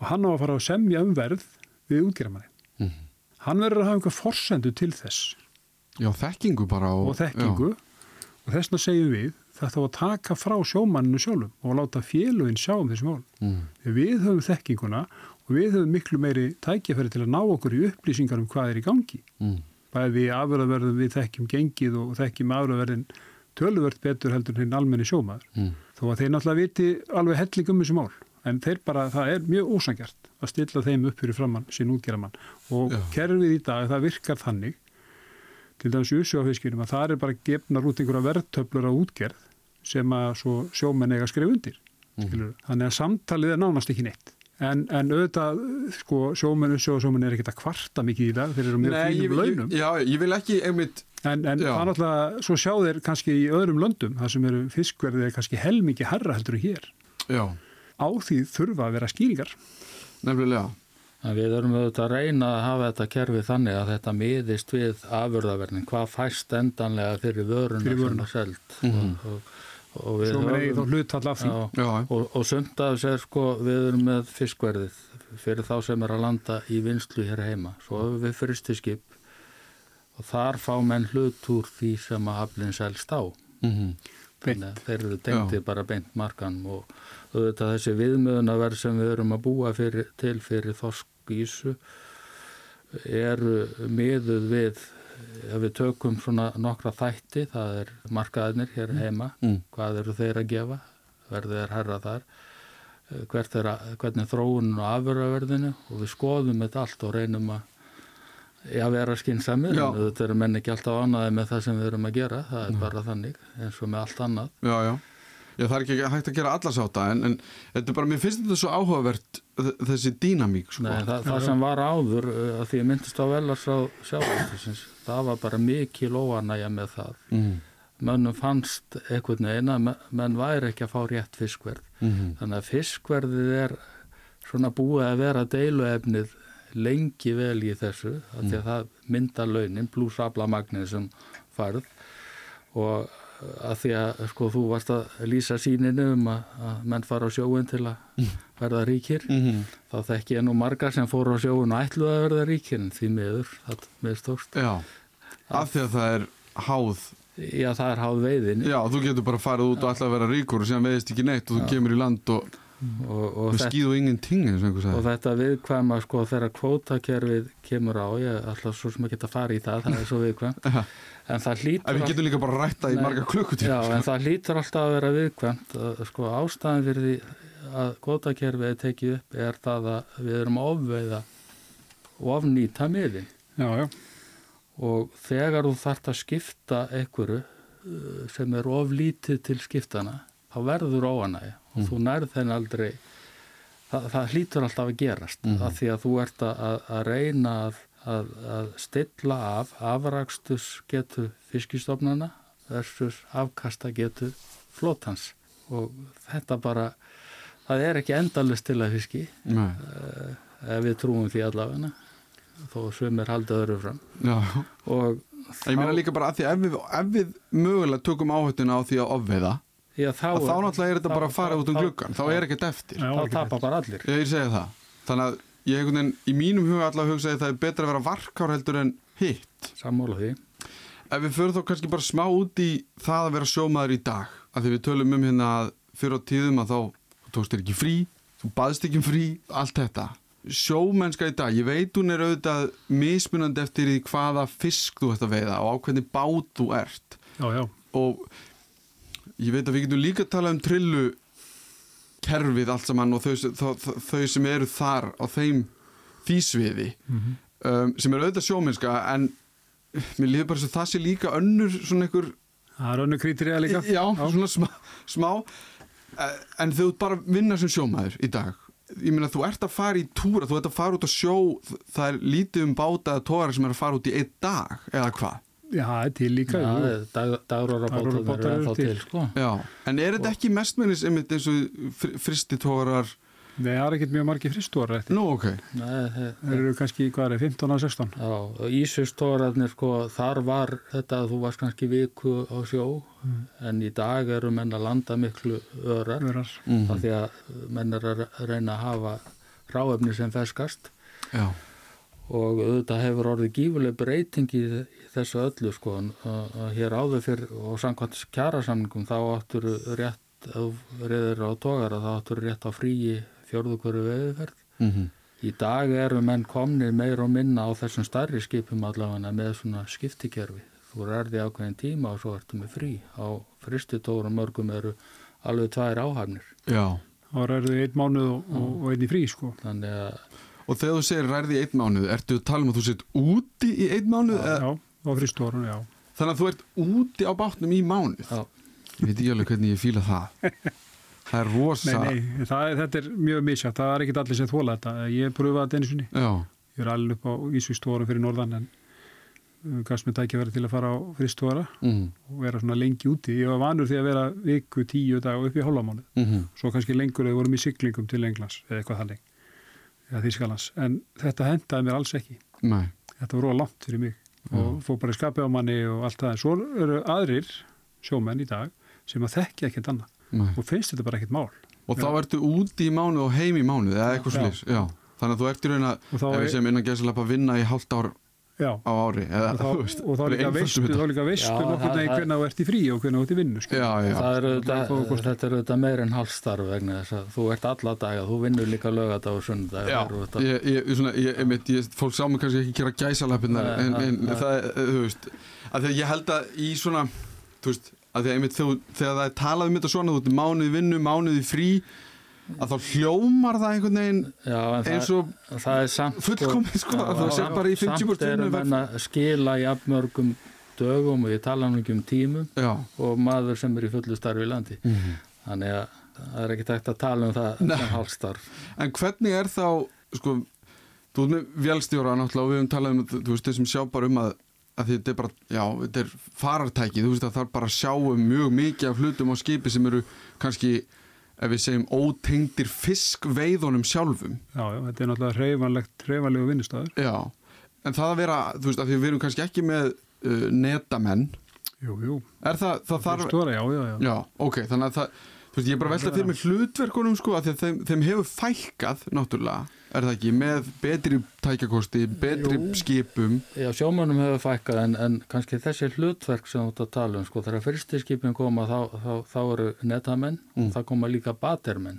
og hann á að fara að semja um verð við útgerðamanni. Mhm. Hann verður að hafa einhver forsendu til þess já, þekkingu bara og, og þekkingu og þessna segjum við þetta á að taka frá sjómanninu sjálfum og láta félugin sjá um þessi mál. Mm. Við höfum þekkinguna og við höfum miklu meiri tækjafæri til að ná okkur í upplýsingar um hvað er í gangi. Mm. Bæði í afurðaverðum við þekkjum gengið og þekkjum afurðaverðin töluvert betur heldur hinn almenni sjómaður. Mm. Þó að þeir náttúrulega viti alveg helling um þessu mál. En þeir bara, það er mjög ósangjart að stilla þeim upp fyrir framann sín útgerramann. Og Já. kerfið í dag, það virkar þannig, til dæmis í Usjófiskinum, að það er bara gefnar út einhverja verðtöflur á útgerð sem að svo sjómenn eiga að skrifa undir. Mm. Þannig að samtalið er nánast ekki neitt. En, en auðvitað, sko, sjómenn, sjómenn er ekkert að kvarta mikið í dag, þeir eru mjög fínum launum. já, ég vil ekki einmitt En, en það náttúrulega, svo sjá þeir kannski í öðrum löndum, það sem eru fiskverðið er kannski helmingi herra heldur hér. já, á því þurfa að vera skýringar. Nefnilega. En við erum auðvitað að reyna að hafa þetta kerfi þannig að þetta miðist við afurðavernin, hvað fæst endanlega fyrir vöruna Fyrir sem vöruna. er seld. Mhm. og, og, og við Svo með eigið þá höfum- hlutall af því. Já, Já, og, og sumt af þess er sko, við erum með fiskverðið fyrir þá sem er að landa í vinslu hér heima. Svo höfum við fristiskip og þar fá menn hlut úr því sem að aflinn selst á. mhm. Beint. Þannig að þeir eru tengtir bara beint markan og auðvitað þessi viðmöðunaverð sem við erum að búa fyrir, til fyrir þorskísu eru miðuð við ef við tökum svona nokkra þætti það er markaðinir hér heima Mm. hvað eru þeir að gefa verðið er herra þar eh, hvert er hvernig þróunum og afurðaverðinu og við skoðum þetta allt og reynum að Já, vera skynnsamir, Já. en þetta eru menn ekki alltaf ánæði með það sem við erum að gera, það er bara þannig, eins og með allt annað. Já, já. Já, það er ekki hægt að gera allasáta en, en þetta er bara, mér finnst þetta svo áhugavert þessi dýnamík, sko. Nei, það, það sem var áður, uh, að því ég myndist á velars á sjávarsins, það var bara mikil óanægja með það. Mm. Mönnum fannst einhvern veginn að me- menn væri ekki að fá rétt fiskverð. Mm. Þannig að fiskverðið er svona búið að vera deiluefnið lengi vel í þessu, því að það mynda launin pluss aflamagnið sem farð og að því að sko þú varst að lýsa síninu um að, að menn fara á sjóin til að verða ríkir Mm. þá þekki ég nú marga sem fóru á sjóun og ætluðu að verða ríkir en því miður það mistókst. Já, af því að það er háð. Já það er háð veiðin Já, þú getur bara farið út og alltaf að vera ríkur og síðan veðist ekki neitt og þú kemur í land og og, og, þetta, og þetta viðkvæma sko þegar kvótakerfið kemur á, ég ætla svo sem að geta farið í það, það er svo viðkvæm Já. en það En hlýtur við getum líka bara rætta í marga klukkutíma. Já, en það hlýtur alltaf að vera viðkvæmt að, sko ástæðan fyrir því að kvótakerfið er tekið upp er það að við erum að ofveiða og ofnýta miðin Já, já. og þegar þú þarft að skipta einhverju sem er oflítið til skiptana þá verður óanægja og þú nærð þenn aldrei. Það, það hlýtur alltaf að gerast Mhm. af því að þú ert að, að, að reyna að, að, að stilla af afrakstus getu fiskistofnana versus afkasta getu flótans og þetta bara það er ekki endalist til að fiski. Uh, ef við trúum því allavega þó sumir haldið öðru fram. Já, og ég meina líka bara að því að ef við, ef við mögulega tökum áhættuna á því að ofveiða, já, þá, þá náttúrulega er þetta þá- bara að fara út um þá- gluggan, þá er ekkert eftir. Já, þá tapar bara allir Ég segi það. Þannig að ég einhvern veginn, í mínum huga allavega hugsa ég að það er betra að vera varkár heldur en hitt. sammála því Ef við förum þá kannski bara smá út í það að vera sjómaður í dag, að því við tölum um hérna að fyrir á tíðum að þá tókst þér ekki frí, þú baðst ekki um frí, allt þetta. Sjómennska í dag, ég veit hún er auðvitað mismunandi eftir í hvaða fisk þú ert að veiða og á hvernig bát þú ert. Já, já. Og ég veit að við getum líka að tala um trillu kerfið allt saman og þau, þau, þau sem eru þar á þeim þýsviði Mhm. um, sem er auðvitað sjómennska en mér líður bara svo það sé líka önnur svona einhver Það er önnu krítirið líka. já, svona smá, smá en þau bara vinna sem sjómaður í dag ég meina þú ert að fara í túra þú ert að fara út að sjó það er lítið um báta eða tóra sem er að fara út í einn dag eða hvað Já, það er til líka. Já, jú. dag, dagróra bátar Dagrárabátar eru eru ennþá til. til sko. já. en er þetta ekki mestmennis einmitt eins og fr fristitórar Nei, það er ekkert mjög margir fristóra eftir. nú ok, Það eru kannski, hvað er það, 15 að 16? Já, og Ísustóratnir sko, þar var þetta að þú varst kannski viku á sjó en í dag eru menn að landa miklu örar Örar. mm af því að menn er að reyna að hafa ráefni sem ferskast já, og auðvitað hefur orðið gífuleg breyting í þessu öllu sko að, að hér áður fyrr og samkvæmt kjærasamningum þá áttur rétt þú reyður á tógara þá áttur rétt á fríi fjörðu hverju veðuferð mm Í dag eru menn komnir meir og minna á þessum starri skipum allavega með svona skiptikerfi. Þú rærði ákveðin tíma og svo ertu með frí. Á fristitórum mörgum eru alveg tvær áhafnir. já Það er þau einn mánuð og, og, og einn í frí, sko. Þannig að og þegar þú segir rærði í einn mánuð ertu að tala um að þú sett úti í einn mánuð eða, Já, á fristórun, já. þannig að þú ert úti á bátnum í mánuð Já. ég veit ekki alveg hvernig ég fíla það það er rosa Nei, nei, það er, þetta er mjög misjátt. Það er ekkert allir sem þóla þetta. Ég pröfaði þetta einu sinni. já, Ég er alveg upp á Ísvístórum fyrir norðan en gafst mér tækja verið til að fara á fristóra mm og vera svona lengi úti. Ég var vanur því að vera viku, tíu dag upp í hálfamánu. -hmm. Svo kannski lengur eða vorum í siglingum til Englands eða eitthvað þannig, eða Þískalands. En þetta hendaði mér alls ekki. Nei, Þetta var róa langt fyrir mig og fór bara í skapið á manni og allt það. En svo eru aðrir sjómenn í dag sem að þekkja ekkert annað nei. og finnst þetta bara ekkert mál. Og þá ertu úti í mánuð og heim í mánuð eða eitthvað Já. slís, já. Þannig að þú ert í raun að, ef við segjum innan gæsalappa vinna í hálft ár Já, á ári, eða og þá, veist, og þá líka veistu, þetta. þá líka veistu Já, nokkurn það- það- hvernig ert í frí og hvernig þú ert í vinnu. sko. Já, já. Það er Það auðvitað, þetta er auðvitað meir en halvstarf vegna þess að þú ert alla daga, þú vinnur líka lögadag og það er auðvitað- ég, ég, ég, svona, ég, einmitt, ég, fólk sá mig kannski ekki gera gæsalapinnar en, en það, er, þú veist að því að ég held að í svona þú veist, að því að einmitt þegar, þegar það er talað um þetta svona, þú ert mánuði vinnu, mánuði frí að þá hljómar það einhvern veginn Já, en eins það, og það samt fullkomið, sko, að þú sér bara í 50% Samt eru vinnu menn að skila í afmörgum dögum og ég tala nú ekki um tímum Já, og maður sem er í fullu starfi í landi. Mhm. Þannig að það er ekki tægt að tala um það Nei. sem halvstarf. En hvernig er þá, sko, þú ert með vélstjóra náttúrulega og við höfum talað um, þú veist, þessum sjá bara um að, að þetta er bara, já, þetta er farartæki, þú veist að það er bara að sjá um mjög mikið af hlutum á skipi sem eru kannski, ef við segjum, ótengdir fiskveiðunum sjálfum. Já, já, þetta er náttúrulega hreyfanlegt, hreyfanlegu vinnustæður. Já, en það að vera, þú veist, að við erum kannski ekki með uh, netamenn, Jú, jú. er það, það þarf... Stóra, já, já, já. Já, ok, þannig að það, þú veist, ég er bara að velta fyrir mig hlutverkunum, sko, að því að þeim, þeim hefur fækkað, náttúrulega, er það ekki, með betri tækjakosti, betri Jú. skipum, Já, sjómönnum hefur fækkað en, en kannski þessi hlutverk sem þú ert að tala um, sko, þegar fyrstiskipin koma þá, þá, þá eru netamenn Mm. og það koma líka batermenn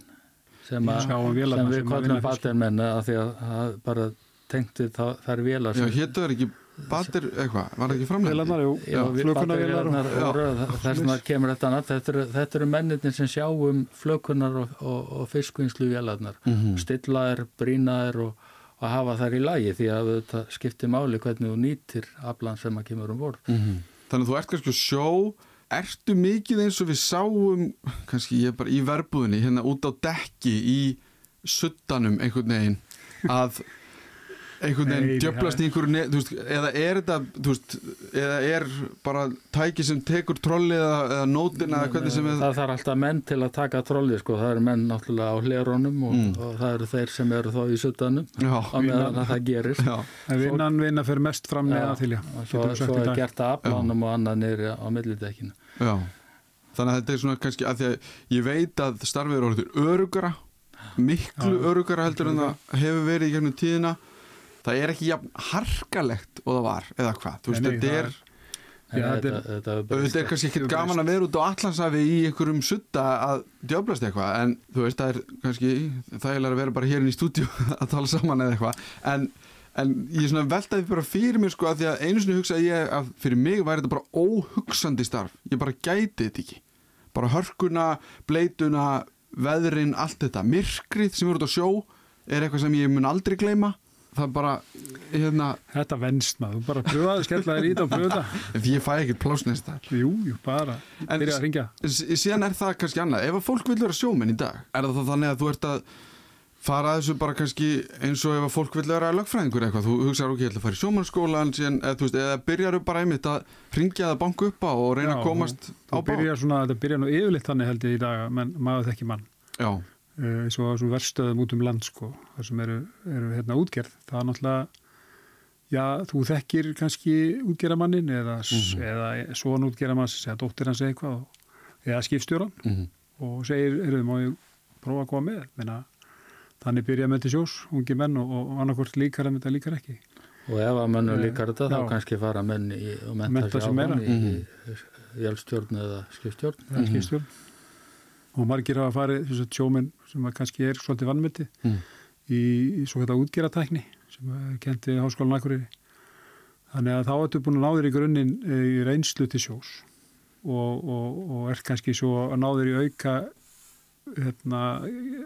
sem, að- vélarnar sem við að kallum fisk. batermenn að því að er bara tengt við það, þær vélar já, héttu er ekki batir, eitthvað, var það ekki framlega? Vélarnar, jú. Já, við- Flökunarvélar og- bateríurnar og röð, þess vegna kemur þetta annað þetta eru, þetta eru mennirnir sem sjá um flökunar og, og, og fiskvinnslu vélarnar Mhm. stilla þær, brýna þær og, og hafa þær í lagi því að þetta skiptir máli hvernig þú nýtir aflan sem að kemur um borð Mhm. Þannig að þú ert kannski að sjó, ertu mikið eins og við sáum, kannski ég er bara í verbúðinni, hérna út á dekki í suttanum einhvern veginn, að einhvern veginn Nei, djöflast í einhverju, eða er þetta, veist, eða er bara tæki sem tekur trolli eða, eða nótina eða hvernig sem er, það þarf alltaf menn til að taka trolli sko. það eru menn náttúrulega á hlerónum og, Mm. og það eru þeir sem eru þá í suttanum á meðan að það gerist vinnan vinna fyrir mest fram neða til, já. svo, svo er gert að aflanum og annað niður á millidekkinu. Þannig að þetta er svona kannski, að því að ég veit að starfið er orðið örugara, miklu örugara heldur en það hefur verið í gegnum tíðina. Það er ekki jafn harkalegt og það var, eða hvað, þú veist, þetta það er... er- þetta er- kannski ekkert er gaman að vera út á allansafi í einhverjum sutta að djöblast eitthvað en þú veist það er kannski þægilega að vera bara hér inn í stúdíu að tala saman eða eitthvað. En, en ég svona veltaði bara fyrir mér sko að því að einu sinni hugsaði ég að fyrir mig væri þetta bara óhugsandi starf. Ég bara gæti þetta ekki. Bara hörkuna, bleituna veðrin, allt þetta. Myrkrið sem eru út á sjó er eitthvað sem ég mun aldrei gleyma það bara hérna, Þetta venst maður, þú bara pröfaði, skella þér í þetta og pröfa þetta. því ég fæ ekkert plásnist þar Jú, jú, bara, byrja að ringja. Síðan er það kannski annað ef að fólk vil vera sjómenn í dag er það þá þannig að þú ert að fara að þessu bara kannski eins og ef að fólk vil vera lögfræðingur eitthvað, þú hugsaður ok, ég ætla að fara í sjómannskólan eða, þú eða byrjar bara einmitt að ringja það banku upp á og reyna Já, að komast á Þú bá byrja svona, þetta byrja nú yfirleitt þannig held ég í dag, menn maður þekki mann. Já, Uh, svo á svona verstöðum út um land, sko, þar sem eru, eru hérna útgerð. Það er náttúrulega, já, þú þekkir kannski útgerðamannin eða, Mhm. eða svona útgerðamanns, eða dóttir hans eitthvað, eða skipstjóran mm og segir, eruðu, má ég prófa að koma með? Meina, þannig byrja með til sjós, ungi menn og, og annarkort líkar en þetta líkar ekki. Og ef að mönnum Eh, líkar þetta, þá kannski fara menn í, og menta Mennta sig sig meira. áfram í, í jálstjórn eða skipstjórn. eða skipstjórn og margir hafa farið þess að sjóminn sem að kannski er svolítið vannmyndi Mm. í, í svo þetta útgeratækni sem er kent í háskólan Akureyri þannig að þá ertu búin að ná þér í grunninn eh, í reynslu til sjós og, og, og er kannski svo að ná þér í auka hérna,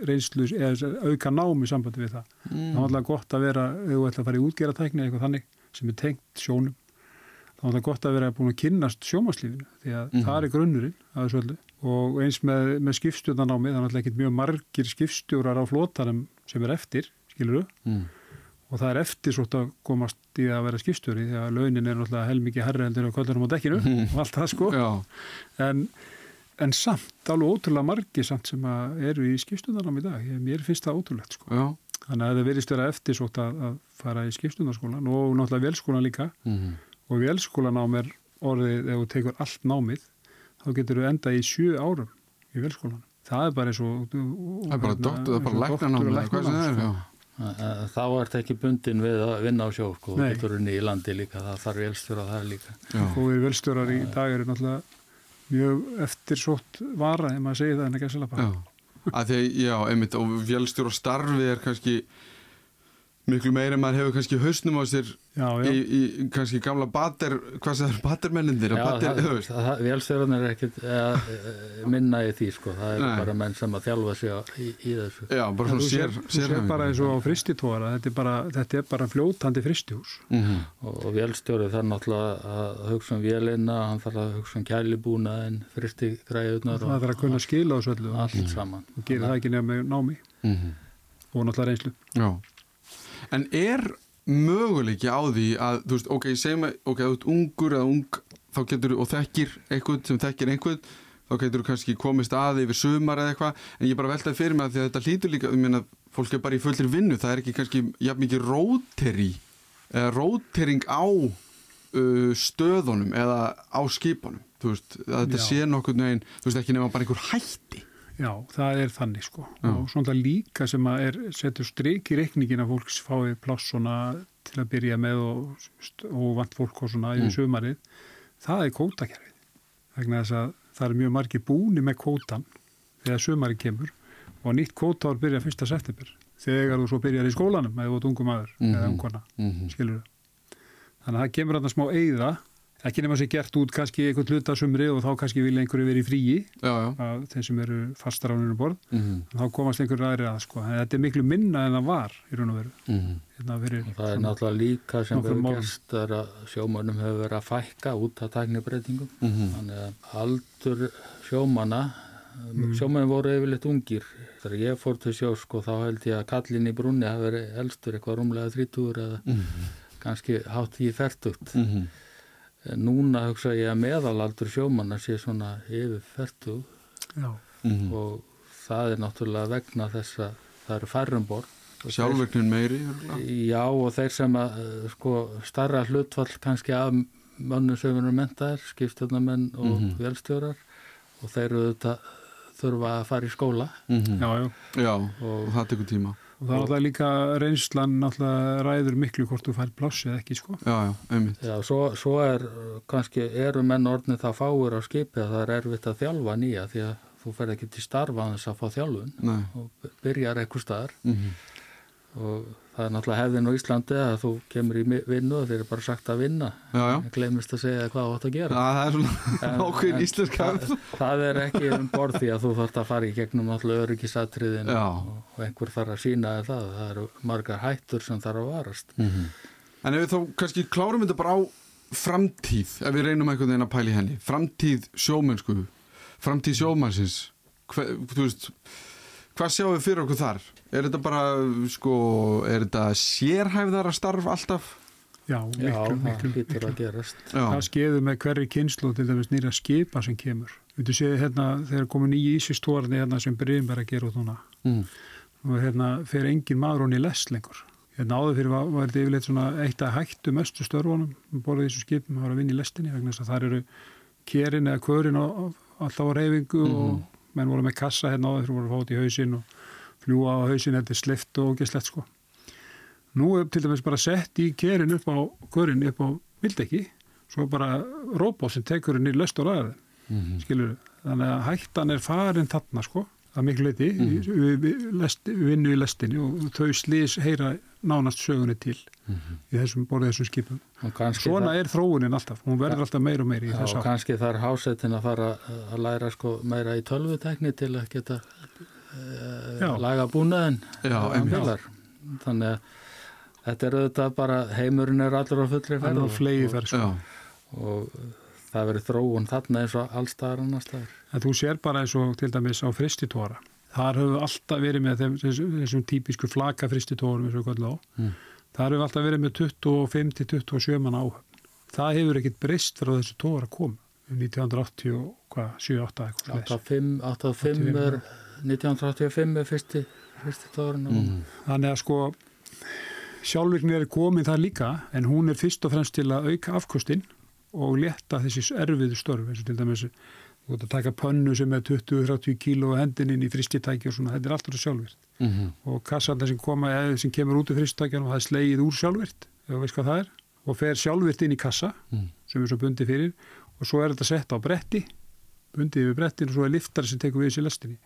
reynslu eða auka nám í sambandi við það Mm. það er alltaf gott að vera ef þú ætla að fara í útgeratækni eða eitthvað þannig sem er tengt sjónum þá er alltaf gott að vera búin að kynnast sjómaslífinu því að Mhm. það er grunnurinn að þessu öllu. Og eins með, með skipstjórnanámi það er alltaf ekki mjög margir skipstjórar á flótanum sem er eftir, skilur Mm. og það er eftir svo að komast í að vera skipstjóri því að launin er náttúrulega helmikið herri heldur á kvöldarum á dekkinu og allt það sko. En, en samt alveg ótrúlega margi samt sem eru í skipstjóðanám í dag. Ég- mér finnst það ótrúlegt sko. Já. þannig að það verðist vera eftir svo að, að fara í skipstjóðanskólan og náttúrulega velskólan líka Mm og velskólanám er orðið ef þú tekur allt námið þá getur þú enda í sjö árum í velskólan það er bara eins og Það er bara doktor, það er bara hvað sem það er, Þá ert ekki bundin við að vinna á sjó, sko, Nei. getur unni í landi líka, það þarf elstjóra það líka. Já. og við velstjórar í dag eru náttúrulega mjög eftirsótt vara ef maður segir það en ekki að selja bara Já, að því, já, einmitt og fjölstjóra starfi er kannski miklu meira en maður hefur kannski hausnum á sér já, já. í, í kannski gamla bater, hvað sem það er batermennindir það, það, velstjóran er ekkit eh, eh, minna í því, sko, það er Nei. bara menn sem að þjálfa sig á, í, í þessu. Já, bara svona þú sér, sér, þú sér bara eins og á fristitóra þetta, er bara- þetta er bara fljótandi fristihús mm Og, og velstjóri þarf náttúrulega að hugsa um vélina, hann þarf að hugsa um kælibúnaðin, fristi græðunar það og þarf að kunna skila þessu öllu og allt saman. gerir það ekki nefn með námi og náttúrulega reynslu Já. En er möguleiki á því að, þú veist, ok, segjum að, ok, þú ert ungur eða ung, þá getur, og þekkir einhvern sem þekkir einhvern, þá getur þú kannski komist að yfir sumar eða eitthvað, en ég bara veltaði fyrir mig að að þetta hlýtur líka, ég meina, fólk er bara í fullir vinnu, það er ekki kannski jafn mikið róteri, eða rótering á uh, stöðunum eða á skipunum, þú veist, að þetta Já. sé nokkurn veginn, þú veist, ekki nema bara einhver hætti. Já, það er þannig sko Já. og svona líka sem að er setur strik í reikningin að fólks fái pláss svona til að byrja með og, og vant fólk og svona Mm. sumarið það er kótakerfið vegna þess að það er mjög margir búni með kótan þegar sumarið kemur og nýtt kótár byrja 1. september þegar þú svo byrjar í skólanum eða þú ert ungum maður eða Mhm. ungona Mm skilur þannig að það kemur þarna smá eyða ekki nema sér gert út kannski einhvern hluta sumri og þá kannski vilja einhverju verið í fríi Já, já. að þeir sem eru fastar á nýjum borð Mm þá komast einhverju aðri að sko en þetta er miklu minna en það var í raun og veru -hmm. hérna fyrir Og það er náttúrulega líka sem árum. gerst er að sjómönnum hefur verið að fækka út af tæknibreitingum. Mhm. Þannig að aldur sjómanna, mm. sjómönnum voru yfirleitt ungir. Þegar ég fór til sjó, sko, þá held ég að kallin í brunni hafi verið elstur eitthvað rúmlega 30 eða kannski hátt í fertugt. Mhm. Núna hugsa ég að meðalaldur sjómanna sé svona yfir fertug já, Mhm. og það er náttúrulega vegna þess að það eru færrum borð. Sjálfvirknin meiri örugglega. Já og þeir sem að eh, sko starra hlutfall kannski af mönnum sem eru mentaðir, skipstjórnamenn og Mhm. velstjórar og þeir eru þetta þurfa að fara í skóla Mhm. já, já Já, og og það tekur tíma og það er alltaf líka reynslan náttúrulega ræður miklu hvort þú fær pláss eða ekki sko. Já, já, einmitt. Já, svo, svo er eh, kannski eru menn orðnið það fáur á skipi að það er erfitt að þjálfa nýja því að þú fer ekki til starfa að þess að fá þjálfun Nei. og byrjar eitthvað staðar. Mm og það er náttúrulega hefðin á Íslandi að þú kemur í vinnu og þeir eru bara sagt að vinna. Já, já. En gleymist að segja hvað þú átt að gera. Það er svona en íslenska það, það er ekki um borð því að þú þarft að fara í gegnum náttúrulega öryggisatriðin Já. og, einhver þarf að sína það. Það eru margar hættur sem þarf að varast. En ef við þá kannski klárum þetta bara á framtíð ef við reynum einhvern veginn að pæla í henni. Framtíð sjómennsku framtíð sjómannsins. Hve, þú veist hvað sjáum við fyrir okkur þar? Er þetta bara, sko, er þetta sérhæfðara starf alltaf? já, Já, miklu, það miklu, hlýtur miklu. að gerast Já, það skeður með hverri kynslu til dæmis nýra skipa sem kemur við séu hérna þegar komu nýji ísistórni hérna sem byrjum bara að gera út núna mm. og hérna fer engin maður honni lest lengur hérna áður fyrir var, var þetta yfirleitt svona eitt að hættu mestu störfunum um borðið þessu skipum að vera að vinna í lestinni vegna þess að þar eru kerin eða körin á, alltaf á reyfingu og menn voru með kassa hérna áður fyrir voru að fá út í hausinn og fljúa á hausinn þetta er slift og ógeslegt sko. Nú er til dæmis bara sett í kerin upp á körin upp á vildekki svo bara róbót sem tekur henni lest og ræður Mhm. skilur þannig að hættan er farin þarna sko að miklu leiti Mhm. við, við, lest, við vinnu í lestinni og þau slís heyra nánast sögunni til Mhm. í þessum borðið þessum skipum og kannski, svona það, er þróunin alltaf, hún verður alltaf meira og meira í já, þess og að kannski þarf hásetin að fara að læra sko meira í tölvutekni til að geta Já. uh, laga búnaðin Já, þannig að þetta er auðvitað bara heimurinn er allur á fullri flegi og, þar sko. já, og það verður þróun þarna eins og allstaðar annar staðar en þú sér bara eins og til dæmis á fristitóra þar höfum við alltaf verið með þessum, þessum típisku flaka fristitórum eins og við kallum á Mm. Það eru alltaf verið með 25-27 mann áhöfn. Það hefur ekkit breyst frá þessu tóra kom um 1980 og hvað, 7-8 eitthvað. 85, 85 er 1985 er fyrsti, fyrsti tórin mm. Þannig að sko sjálfvirkni er komin það líka en hún er fyrst og fremst til að auka afkostin og leta þessi erfiðu störf eins og til dæmis þú ert að taka pönnu sem er 20-30 kíló hendinin í fristitæki og svona, þetta er alltaf sjálfvirt mm -hmm. og kassarna sem, koma, sem kemur út í fristitækjanum það er slegið úr sjálfvirt ef þú veist hvað það er og fer sjálfvirt inn í kassa mm. sem er svo bundið fyrir og svo er þetta sett á bretti bundið yfir brettin og svo er liftar sem tekur við þessi lastinni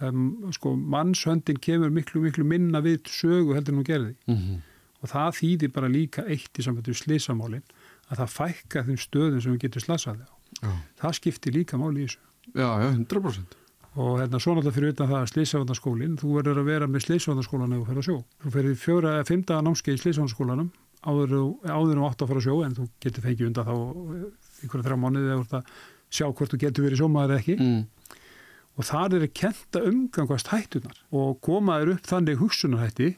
um, sko mannshöndin kemur miklu miklu minna við sögu heldur en hún gerði mm -hmm. og það þýðir bara líka eitt í samfættu slísamálin að það fækka þeim stöðum sem við getum slasaði á Já. það skiptir líka máli í þessu. Já, já, 100% og hérna svo náttúrulega fyrir utan það að Sliðsafnarskólin þú verður að vera með Sliðsafnarskólan ef þú fer að sjó. Þú ferir fjóra eða fymta námskeið í Sliðsafnarskólanum áður og átt að fara að sjó en þú getur fengið undan þá ykkur að þrjá mánuði eða sjá hvort þú getur verið sjómaður ekki. Mm. og þar er að kenta umgangast hættunar og komaður upp þannig hugsunarhætti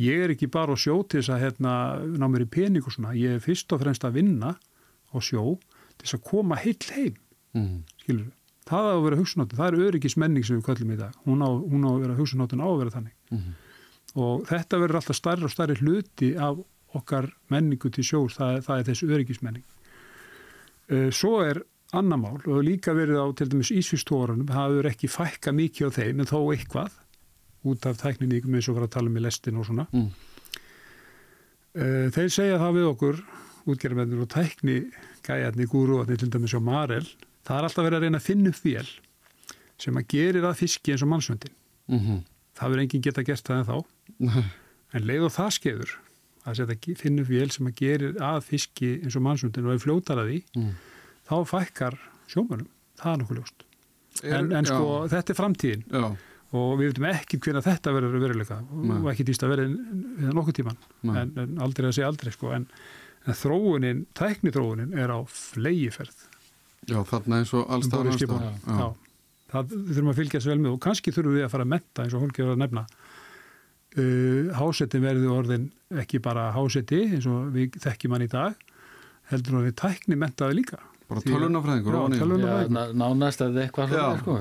ég er ekki bara á sjó til þess að hérna, ná mér í pening og svona. Ég er fyrst og fremst að vinna á sjó til þess að koma heil heim mm. skilur það á að vera hugsunóttin, það er öryggismenning sem við kallum í dag, hún á, hún á að vera hugsunóttin á að vera þannig. Mm og þetta verður alltaf starri og starri hluti af okkar menningu til sjós. Það, það er þessu öryggismenning. Uh, svo er annamál og líka verið á til dæmis Ísvístórunum það hefur ekki fækka mikið á þeim en þó eitthvað út af tækninníkum eins og var að tala um í lestin og svona mm. uh, þeir segja það við okkur útgerðarmennir og tækni gæjarni, gúruotni til dæmis á Marel það er alltaf verið að reyna að finna upp vél sem að gerir að fiski eins og mannsvöndin mm -hmm. það verður enginn geta gert það en þá en leið og það skefur að setja, finna upp vél sem að gerir að fiski eins og mannsvöndin og er fljótar að því mm. þá fækkar sjómanum, það er nokkuð ljóst en, en sko já. þetta er framtíðin já. Og við veitum ekki hvernig þetta verður veruleika. Og ekki dýst að verði við nokkuð tíman en, en aldrei að segja aldrei sko. En, en þróunin, tæknithróunin er á flegiferð Já, þarna eins og allstað já. það þurfum að fylgjast vel með og kannski þurfum við að fara að metta eins og hún gerur að nefna. Uh, hásetin verði orðin ekki bara háseti eins og við þekkjum hann í dag heldur að við tækni mentaði líka bara tölunafræðingur nánast eða eitthvað já, sko.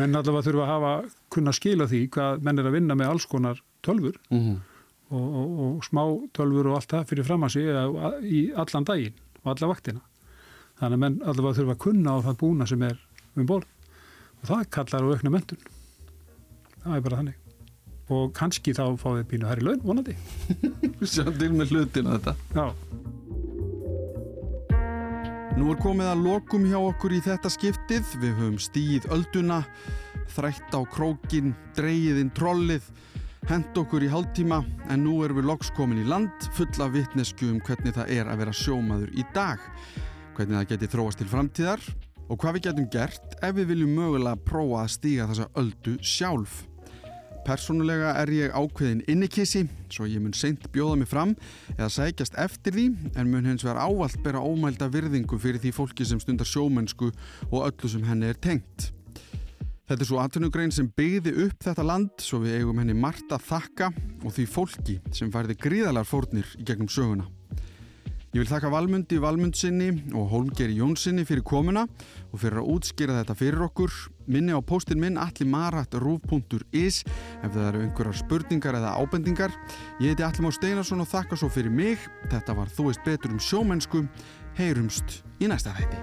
menn allavega þurfum að hafa kunna skila því hvað menn er að vinna með alls konar tölfur mm -hmm. og, og, og smá tölfur og allt það fyrir fram að sig í allan daginn og alla vaktina. Þannig að menn allavega þurfa að kunna á það búna sem er um borð. Og það kallar á aukna mentun það er bara þannig. Og kannski þá fáið bínu hær í laun vonandi. Sjá til með hlutina þetta. Já Nú er komið að lokum hjá okkur í þetta skiptið við höfum stíð ölduna þrætt á krókin, dreyiðinn trollið hend okkur í hálftíma en nú erum við loks komin í land fulla vittnesku um hvernig það er að vera sjómaður í dag hvernig það geti þróast til framtíðar og hvað við getum gert ef við viljum mögulega prófa að stíga þessa öldu sjálf. Personulega er ég ákveðin innikissi, svo ég mun seint bjóða mig fram eða sækjast eftir því en mun hens vegar ávalt bera ómælda virðingu fyrir því fólki sem stundar sjómennsku og öllu sem henni er tengt. Þetta er svo atvinnugrein sem byggði upp þetta land svo við eigum henni margt að þakka og því fólki sem færði gríðalar fórnir í gegnum söguna. Ég vil þakka Valmundi Valmundsinni og Holmgeri Jónsinni fyrir komuna og fyrir að útskýra þetta fyrir okkur. Minni á postin minn allimarat.ruf.is ef það eru einhverjar spurningar eða ábendingar. Ég heiti Allimá Steinarsson og þakka svo fyrir mig. Þetta var Þú veist betur um sjómennsku. Heyrumst í næsta hætti.